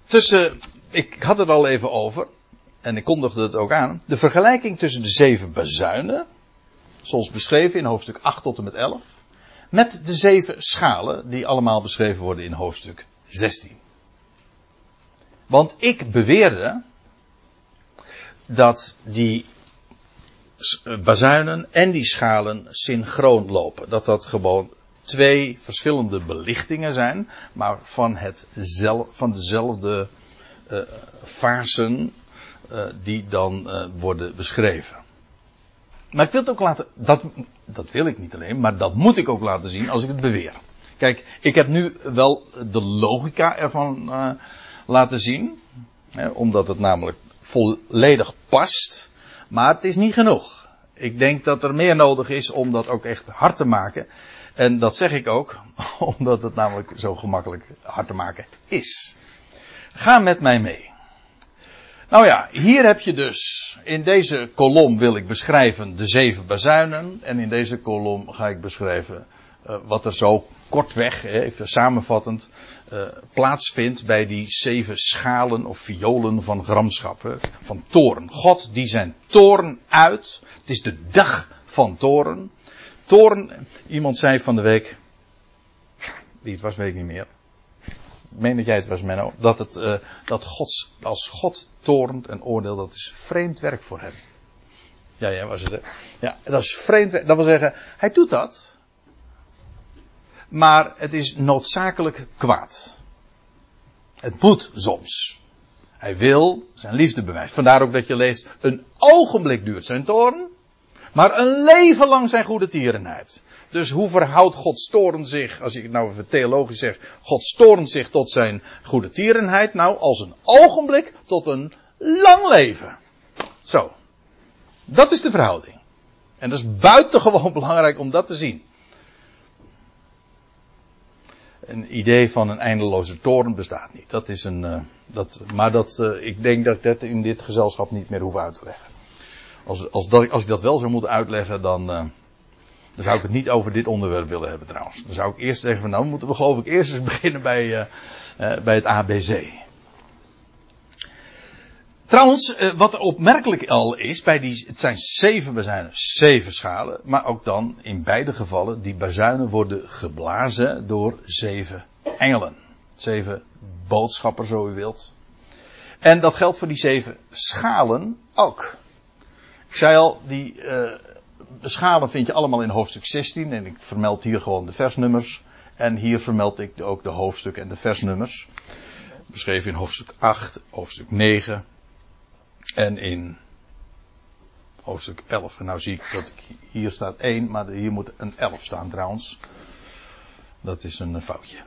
Speaker 1: tussen, ik had het al even over, en ik kondigde het ook aan, de vergelijking tussen de zeven bazuinen, zoals beschreven in hoofdstuk 8 tot en met 11, met de zeven schalen, die allemaal beschreven worden in hoofdstuk 16. Want ik beweerde dat die bazuinen en die schalen synchroon lopen. Dat dat gewoon twee verschillende belichtingen zijn, maar van, het zel, van dezelfde fasen uh, die dan worden beschreven. Maar ik wil het ook laten, dat, dat wil ik niet alleen, maar dat moet ik ook laten zien als ik het beweer. Kijk, ik heb nu wel de logica ervan laten zien, hè, omdat het namelijk volledig past. Maar het is niet genoeg. Ik denk dat er meer nodig is om dat ook echt hard te maken. En dat zeg ik ook, [laughs] omdat het namelijk zo gemakkelijk hard te maken is. Ga met mij mee. Nou ja, hier heb je dus, in deze kolom wil ik beschrijven de zeven bazuinen. En in deze kolom ga ik beschrijven uh, wat er zo kortweg, even samenvattend, uh, plaatsvindt bij die zeven schalen of violen van gramschap, van toren. God die zijn toren uit. Het is de dag van toren. Toren, iemand zei van de week, wie het was weet ik niet meer. Ik meen dat jij het was, Menno. Dat, het, uh, dat Gods, als God torent en oordeelt, dat is vreemd werk voor hem. Ja, ja, was het. Hè? Ja, dat is vreemd. Dat wil zeggen, hij doet dat maar het is noodzakelijk kwaad. Het moet soms. Hij wil zijn liefde bewijzen. Vandaar ook dat je leest, een ogenblik duurt zijn toorn, maar een leven lang zijn goede tierenheid. Dus hoe verhoudt God storend zich, als ik het nou even theologisch zeg, God storend zich tot zijn goede tierenheid? Nou, als een ogenblik tot een lang leven. Zo. Dat is de verhouding. En dat is buitengewoon [laughs] belangrijk om dat te zien. Een idee van een eindeloze toren bestaat niet. Dat is een, uh, dat, maar dat, uh, ik denk dat ik dat in dit gezelschap niet meer hoef uit te leggen. Als, als, dat, als ik dat wel zou moeten uitleggen, dan, uh, dan zou ik het niet over dit onderwerp willen hebben trouwens. Dan zou ik eerst zeggen van nou moeten we geloof ik eerst eens [laughs] beginnen bij, bij het ABC. Trouwens, wat opmerkelijk al is, bij die, het zijn zeven bazuinen, zeven schalen, maar ook dan in beide gevallen, die bazuinen worden geblazen door zeven engelen. Zeven boodschappers, zo u wilt. En dat geldt voor die zeven schalen ook. Ik zei al, die uh, schalen vind je allemaal in hoofdstuk 16 en ik vermeld hier gewoon de versnummers. En hier vermeld ik ook de hoofdstukken en de versnummers. Beschreven in hoofdstuk 8, hoofdstuk 9, en in hoofdstuk 11. En nou zie ik dat ik, hier staat 1, maar hier moet een 11 staan trouwens. Dat is een foutje.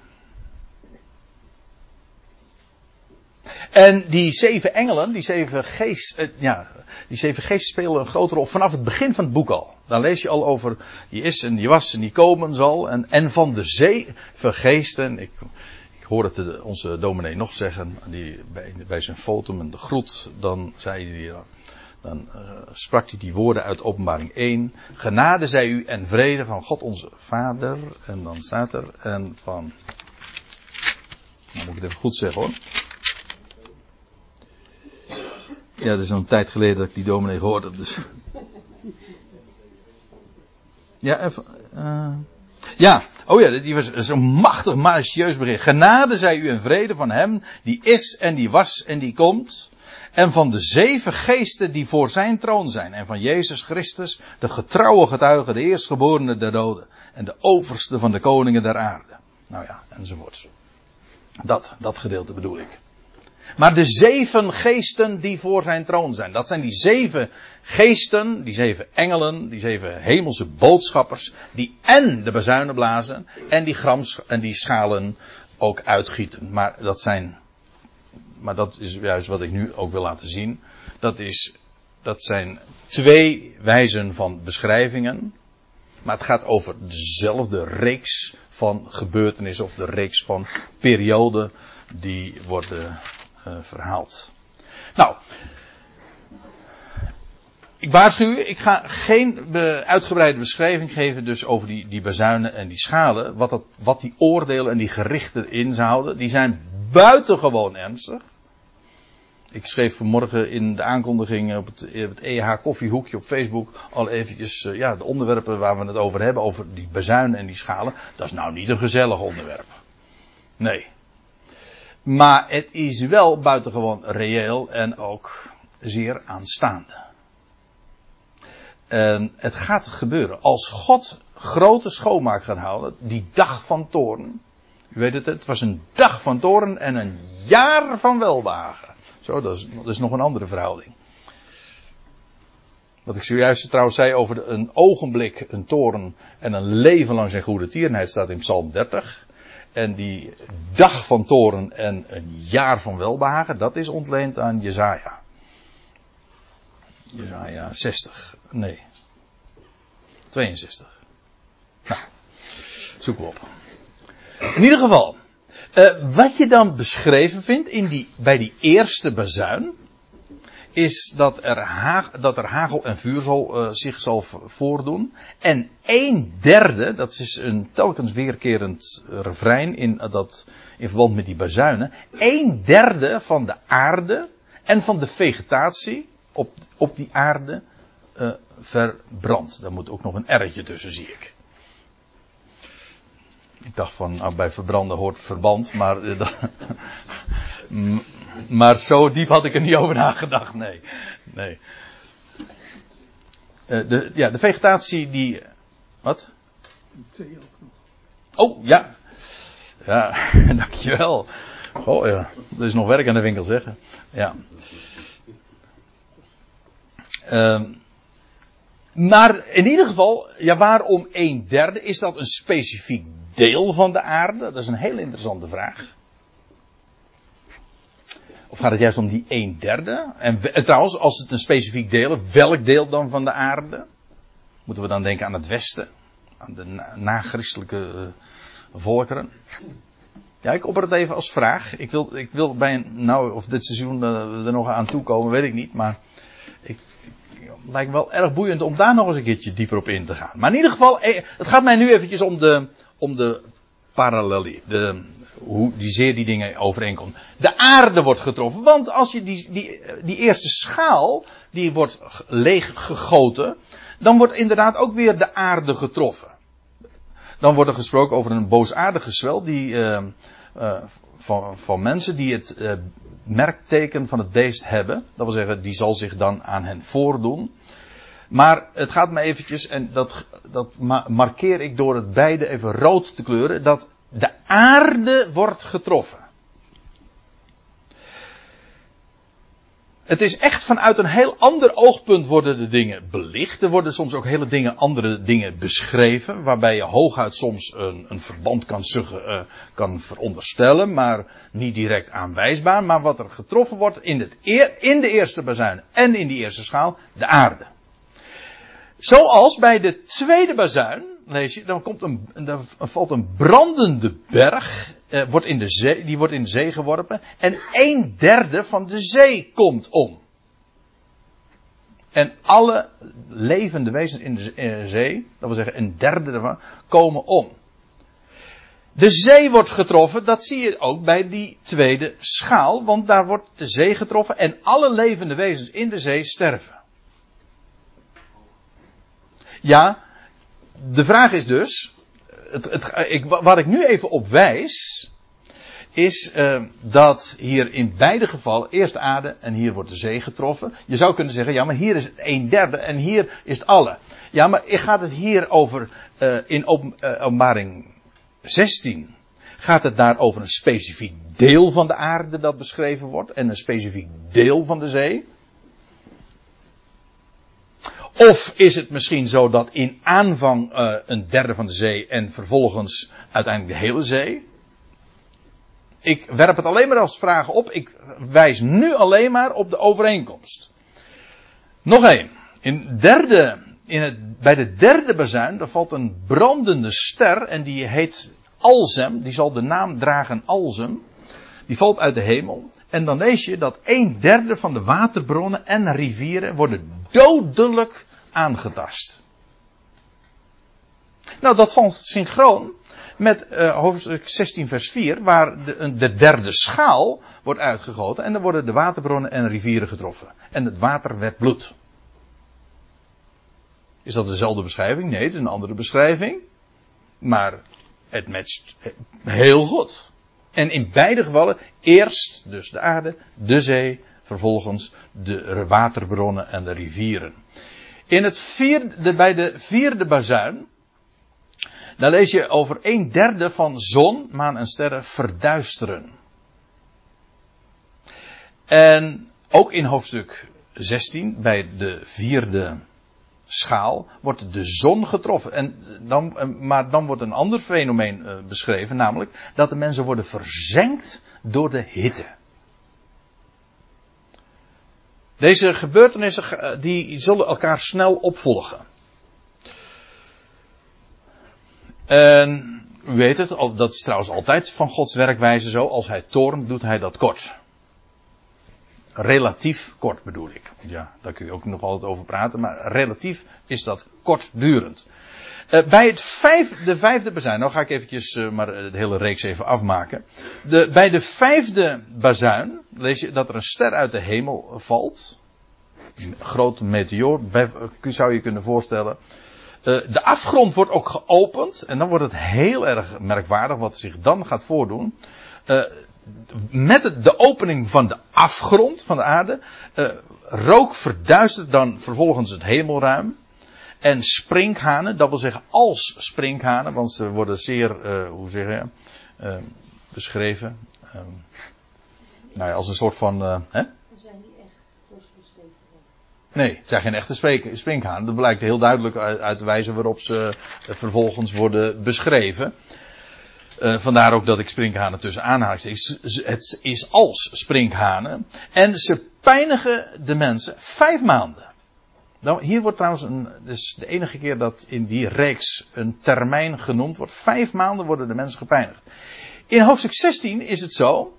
Speaker 1: En die zeven engelen, die zeven geest, eh, ja, die zeven geesten spelen een grote rol vanaf het begin van het boek al. Dan lees je al over die is en die was en die komen zal. En, en van de zeven geesten, ik, ik hoor het de, onze dominee nog zeggen, die, bij, bij zijn fotum en de groet, dan zei hij, dan uh, sprak hij die woorden uit openbaring 1. Genade zij u en vrede van God onze Vader. En dan staat er, en van, nou moet ik het even goed zeggen hoor. Ja, dat is al een tijd geleden dat ik die dominee hoorde, dus. Ja, even, uh, ja, oh ja, die was zo'n machtig malicieus bericht. Genade zij u en vrede van hem die is en die was en die komt. En van de zeven geesten die voor zijn troon zijn. En van Jezus Christus, de getrouwe getuige, de eerstgeborene der doden. En de overste van de koningen der aarde. Nou ja, enzovoort. Dat, dat gedeelte bedoel ik. Maar de zeven geesten die voor zijn troon zijn. Dat zijn die zeven geesten, die zeven engelen, die zeven hemelse boodschappers. Die en de bezuinen blazen en die, grams, en die schalen ook uitgieten. Maar dat zijn, maar dat is juist wat ik nu ook wil laten zien. Dat is, dat zijn twee wijzen van beschrijvingen. Maar het gaat over dezelfde reeks van gebeurtenissen of de reeks van perioden die worden verhaald. Nou, ik waarschuw u, ik ga geen uitgebreide beschrijving geven dus over die, die bazuinen en die schalen. Wat, dat, wat die oordelen en die gerichten inhouden. Die zijn buitengewoon ernstig. Ik schreef vanmorgen in de aankondiging op het, het EH koffiehoekje op Facebook al eventjes uh, ja, de onderwerpen waar we het over hebben, over die bazuinen en die schalen. Dat is nou niet een gezellig onderwerp. Nee, maar het is wel buitengewoon reëel en ook zeer aanstaande. En het gaat gebeuren. Als God grote schoonmaak gaat houden, die dag van toren. U weet het, het was een dag van toren en een jaar van welwagen. Zo, dat is, nog een andere verhouding. Wat ik zojuist trouwens zei over een ogenblik, een toren en een leven lang zijn goede tierenheid staat in Psalm 30. En die dag van toren en een jaar van welbehagen, dat is ontleend aan Jezaja. Jezaja 60. Nee. 62. Nou, zoeken we op. In ieder geval, uh, wat je dan beschreven vindt in die, bij die eerste bazuin, is dat er, dat er hagel en vuur zal, uh, zich zal voordoen. En een derde, dat is een telkens weerkerend refrein in, uh, dat, in verband met die bazuinen. Een derde van de aarde en van de vegetatie op, op die aarde uh, verbrandt. Daar moet ook nog een erretje tussen, zie ik. Ik dacht van, nou, bij verbranden hoort verband, maar [laughs] Maar zo diep had ik er niet over nagedacht. Nee. nee. Uh, de, ja, de vegetatie die. Wat? Oh, ja. Ja, [laughs] dankjewel. Oh ja, er is nog werk aan de winkel zeggen. Ja. Uh, Maar in ieder geval, ja, waarom een derde? Is dat een specifiek deel van de aarde? Dat is een heel interessante vraag. Of gaat het juist om die een derde? En, trouwens, als het een specifiek deel is, welk deel dan van de aarde? Moeten we dan denken aan het westen? Aan de na-christelijke uh, volkeren? Ja, ik opper het even als vraag. Ik wil, ik wil bij een, nou, of dit seizoen uh, er nog aan toekomen, weet ik niet. Maar het lijkt me wel erg boeiend om daar nog eens een keertje dieper op in te gaan. Maar in ieder geval, eh, het gaat mij nu eventjes om de, om de parallelie. De, hoe die zeer die dingen overeenkomt. De aarde wordt getroffen. Want als je die, die, die eerste schaal, die wordt leeg gegoten. Dan wordt inderdaad ook weer de aarde getroffen. Dan wordt er gesproken over een boosaardige zwel die, uh, van, van mensen die het uh, merkteken van het beest hebben. Dat wil zeggen, die zal zich dan aan hen voordoen. Maar het gaat me eventjes, en dat, dat markeer ik door het beide even rood te kleuren, dat de aarde wordt getroffen. Het is echt vanuit een heel ander oogpunt worden de dingen belicht. Er worden soms ook hele dingen, andere dingen beschreven. Waarbij je hooguit soms een, een verband kan, uh, kan veronderstellen. Maar niet direct aanwijsbaar. Maar wat er getroffen wordt in, het in de eerste bazuin en in die eerste schaal. De aarde. Zoals bij de tweede bazuin, lees je, dan, komt een, dan valt een brandende berg, eh, wordt in de zee, die wordt in de zee geworpen, en een derde van de zee komt om. En alle levende wezens in de eh, zee, dat wil zeggen een derde ervan, komen om. De zee wordt getroffen, dat zie je ook bij die tweede schaal, want daar wordt de zee getroffen en alle levende wezens in de zee sterven. Ja, de vraag is dus, het, het, ik, waar ik nu even op wijs, is uh, dat hier in beide gevallen eerst de aarde en hier wordt de zee getroffen. Je zou kunnen zeggen, ja, maar hier is het een derde en hier is het alle. Ja, maar gaat het hier over, uh, in uh, openbaring 16, gaat het daar over een specifiek deel van de aarde dat beschreven wordt en een specifiek deel van de zee? Of is het misschien zo dat in aanvang uh, een derde van de zee en vervolgens uiteindelijk de hele zee? Ik werp het alleen maar als vragen op. Ik wijs nu alleen maar op de overeenkomst. Nog één. In derde, het, bij de derde bazuin, daar valt een brandende ster en die heet Alzem. Die zal de naam dragen Alzem. Die valt uit de hemel. En dan lees je dat een derde van de waterbronnen en rivieren worden dodelijk aangetast. Nou, dat valt synchroon met uh, hoofdstuk 16 vers 4, waar de, de, derde schaal wordt uitgegoten en dan worden de waterbronnen en rivieren getroffen. En het water werd bloed. Is dat dezelfde beschrijving? Nee, het is een andere beschrijving. Maar het matcht heel goed. En in beide gevallen eerst dus de aarde, de zee, vervolgens de waterbronnen en de rivieren. In het vierde, bij de vierde bazuin, daar lees je over een derde van zon, maan en sterren verduisteren. En ook in hoofdstuk 16, bij de vierde schaal, wordt de zon getroffen. En dan, eh, maar dan wordt een ander fenomeen eh, beschreven, namelijk dat de mensen worden verzengd door de hitte. Deze gebeurtenissen eh, die zullen elkaar snel opvolgen. En u weet het, dat is trouwens altijd van Gods werkwijze zo. Als hij toornt, doet hij dat kort. Relatief kort bedoel ik. Ja, daar kun je ook nog altijd over praten, maar relatief is dat kortdurend. Uh, bij het vijf, de vijfde bazuin, nou ga ik eventjes uh, maar de hele reeks even afmaken. De, bij de vijfde bazuin lees je dat er een ster uit de hemel valt. Een grote meteoor, zou je kunnen voorstellen. De afgrond wordt ook geopend en dan wordt het heel erg merkwaardig wat zich dan gaat voordoen. Met de opening van de afgrond van de aarde, rook verduistert dan vervolgens het hemelruim. En sprinkhanen, dat wil zeggen als sprinkhanen, want ze worden zeer, uh, hoe zeg je, uh, beschreven. Um, nou ja, als een soort van. Uh, hè?
Speaker 2: zijn niet echt,
Speaker 1: Nee, het zijn geen echte sprinkhanen. Dat blijkt heel duidelijk uit, uit de wijze waarop ze vervolgens worden beschreven. Uh, vandaar ook dat ik sprinkhanen tussen aanhalingstekens. Het is als sprinkhanen. En ze pijnigen de mensen vijf maanden. Nou, hier wordt trouwens een, dus de enige keer dat in die reeks een termijn genoemd wordt. Vijf maanden worden de mensen gepijnigd. In hoofdstuk 16 is het zo.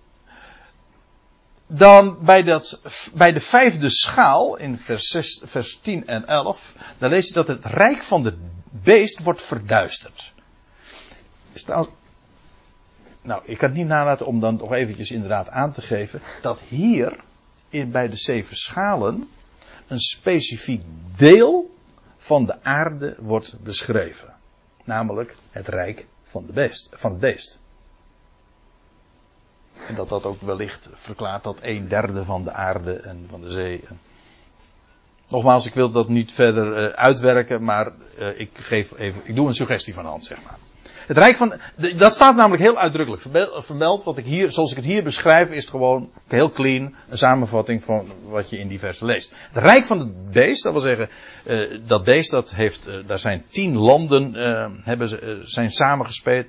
Speaker 1: Dan bij, dat, bij de vijfde schaal, in vers, 6, vers 10 en 11, dan lees je dat het rijk van de beest wordt verduisterd. Is trouwens, nou, ik kan het niet nalaten om dan toch eventjes inderdaad aan te geven dat hier in, bij de zeven schalen een specifiek deel van de aarde wordt beschreven. Namelijk het rijk van, de beest, van het beest. En dat dat ook wellicht verklaart dat een derde van de aarde en van de zee. Nogmaals, ik wil dat niet verder uh, uitwerken, maar uh, ik, geef even, ik doe een suggestie van hand, zeg maar. Het rijk van, dat staat namelijk heel uitdrukkelijk vermeld. Wat ik hier, zoals ik het hier beschrijf, is het gewoon heel clean. Een samenvatting van wat je in die versen leest. Het rijk van het beest, dat wil zeggen, uh, dat beest dat heeft, uh, daar zijn tien landen, uh, hebben ze, zijn samengespeeld,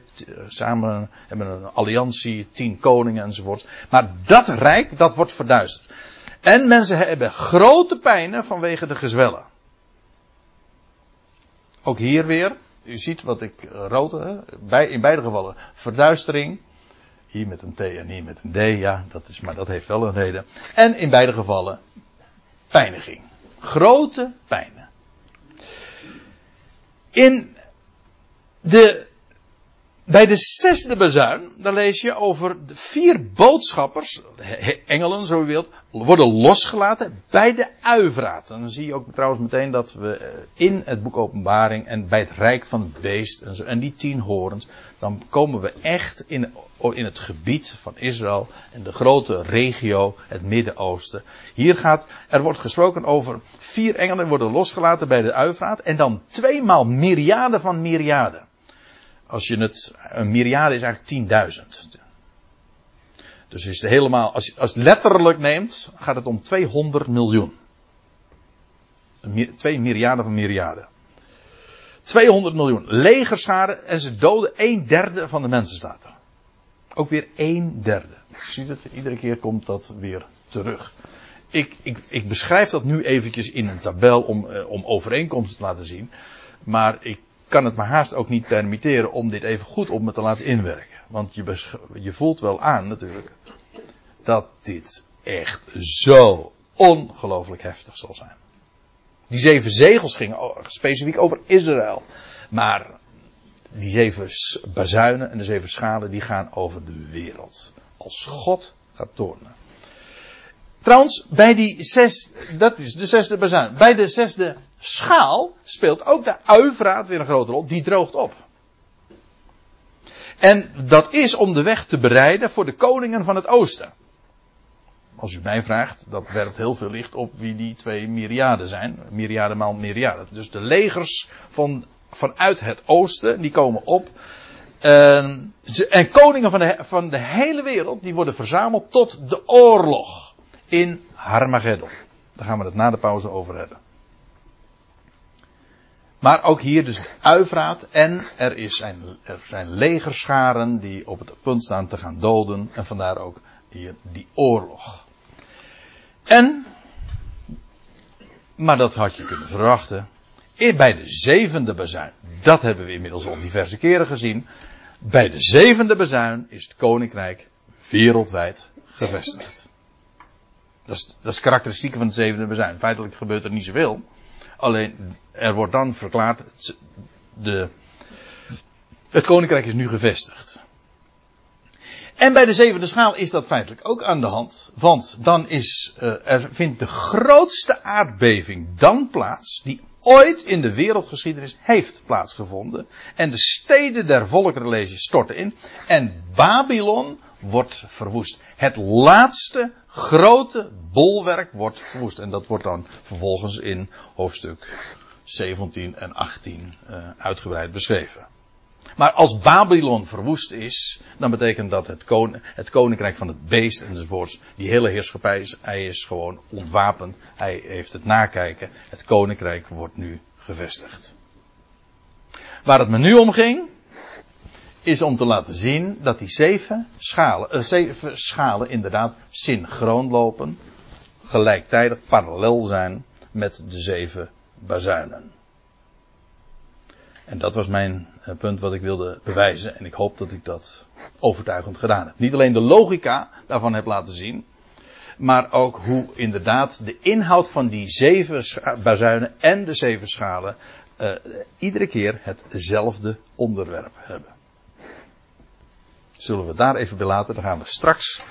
Speaker 1: samen, hebben een alliantie, tien koningen enzovoort. Maar dat rijk, dat wordt verduisterd. En mensen hebben grote pijnen vanwege de gezwellen. Ook hier weer, u ziet wat ik uh, rood, bij, in beide gevallen verduistering. Hier met een T en hier met een D, ja, dat is, maar dat heeft wel een reden. En in beide gevallen pijniging. Grote pijnen. In de, bij de zesde bezuin, dan lees je over de vier boodschappers, engelen zo u wilt, worden losgelaten bij de uivraat. En dan zie je ook trouwens meteen dat we eh, in het boek Openbaring en bij het Rijk van het Beest en, zo, en die tien horens, dan komen we echt in, in het gebied van Israël en de grote regio, het Midden-Oosten. Hier gaat, er wordt gesproken over vier engelen worden losgelaten bij de uivraat en dan tweemaal myriaden van myriaden. Als je het, een myriade is eigenlijk 10.000. Dus is het helemaal, als je als letterlijk neemt, gaat het om 200 miljoen. Twee myriaden van myriaden. 200 miljoen legerschade en ze doden een derde van de mensen staat er. Ook weer een derde. Je ziet het, iedere keer komt dat weer terug. Ik, ik, ik beschrijf dat nu eventjes in een tabel om, eh, om overeenkomsten te laten zien. Maar ik kan het me haast ook niet permitteren om dit even goed op me te laten inwerken. Want je, je voelt wel aan natuurlijk dat dit echt zo ongelooflijk heftig zal zijn. Die zeven zegels gingen specifiek over Israël. Maar die zeven bazuinen en de zeven schalen die gaan over de wereld. Als God gaat tornen. Trouwens, bij die zes, dat is de zesde bazuin. Bij de zesde schaal speelt ook de uivraat weer een grote rol. Die droogt op. En dat is om de weg te bereiden voor de koningen van het oosten. Als u mij vraagt, dat werpt heel veel licht op wie die twee myriaden zijn. Myriaden maal myriaden. Dus de legers van, vanuit het oosten, die komen op. En, en koningen van de, van de hele wereld, die worden verzameld tot de oorlog in Harmageddon. Daar gaan we het na de pauze over hebben. Maar ook hier dus uivraat en er, is zijn, er zijn legerscharen die op het punt staan te gaan doden. En vandaar ook hier die oorlog. En, maar dat had je kunnen verwachten, bij de zevende bezuin, dat hebben we inmiddels al diverse keren gezien, bij de zevende bezuin is het koninkrijk wereldwijd gevestigd. Dat is, dat is karakteristiek van het zevende bezuin. Feitelijk gebeurt er niet zoveel. Alleen, er wordt dan verklaard, de, het koninkrijk is nu gevestigd. En bij de zevende schaal is dat feitelijk ook aan de hand. Want dan is, uh, er vindt de grootste aardbeving dan plaats die ooit in de wereldgeschiedenis heeft plaatsgevonden. En de steden der volkeren storten in. En Babylon wordt verwoest. Het laatste grote bolwerk wordt verwoest. En dat wordt dan vervolgens in hoofdstuk 17 en 18 uh, uitgebreid beschreven. Maar als Babylon verwoest is, dan betekent dat het, het koninkrijk van het beest enzovoorts, die hele heerschappij is, hij is gewoon ontwapend. Hij heeft het nakijken. Het koninkrijk wordt nu gevestigd. Waar het me nu om ging, is om te laten zien dat die zeven schalen, uh, zeven schalen inderdaad synchroon lopen, gelijktijdig parallel zijn met de zeven bazuinen. En dat was mijn uh, punt wat ik wilde bewijzen en ik hoop dat ik dat overtuigend gedaan heb. Niet alleen de logica daarvan heb laten zien, maar ook hoe inderdaad de inhoud van die zeven bazuinen en de zeven schalen uh, iedere keer hetzelfde onderwerp hebben. Zullen we daar even bij laten? Dan gaan we straks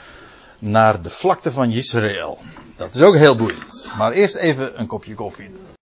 Speaker 1: naar de vlakte van Israël. Dat is ook heel boeiend. Maar eerst even een kopje koffie.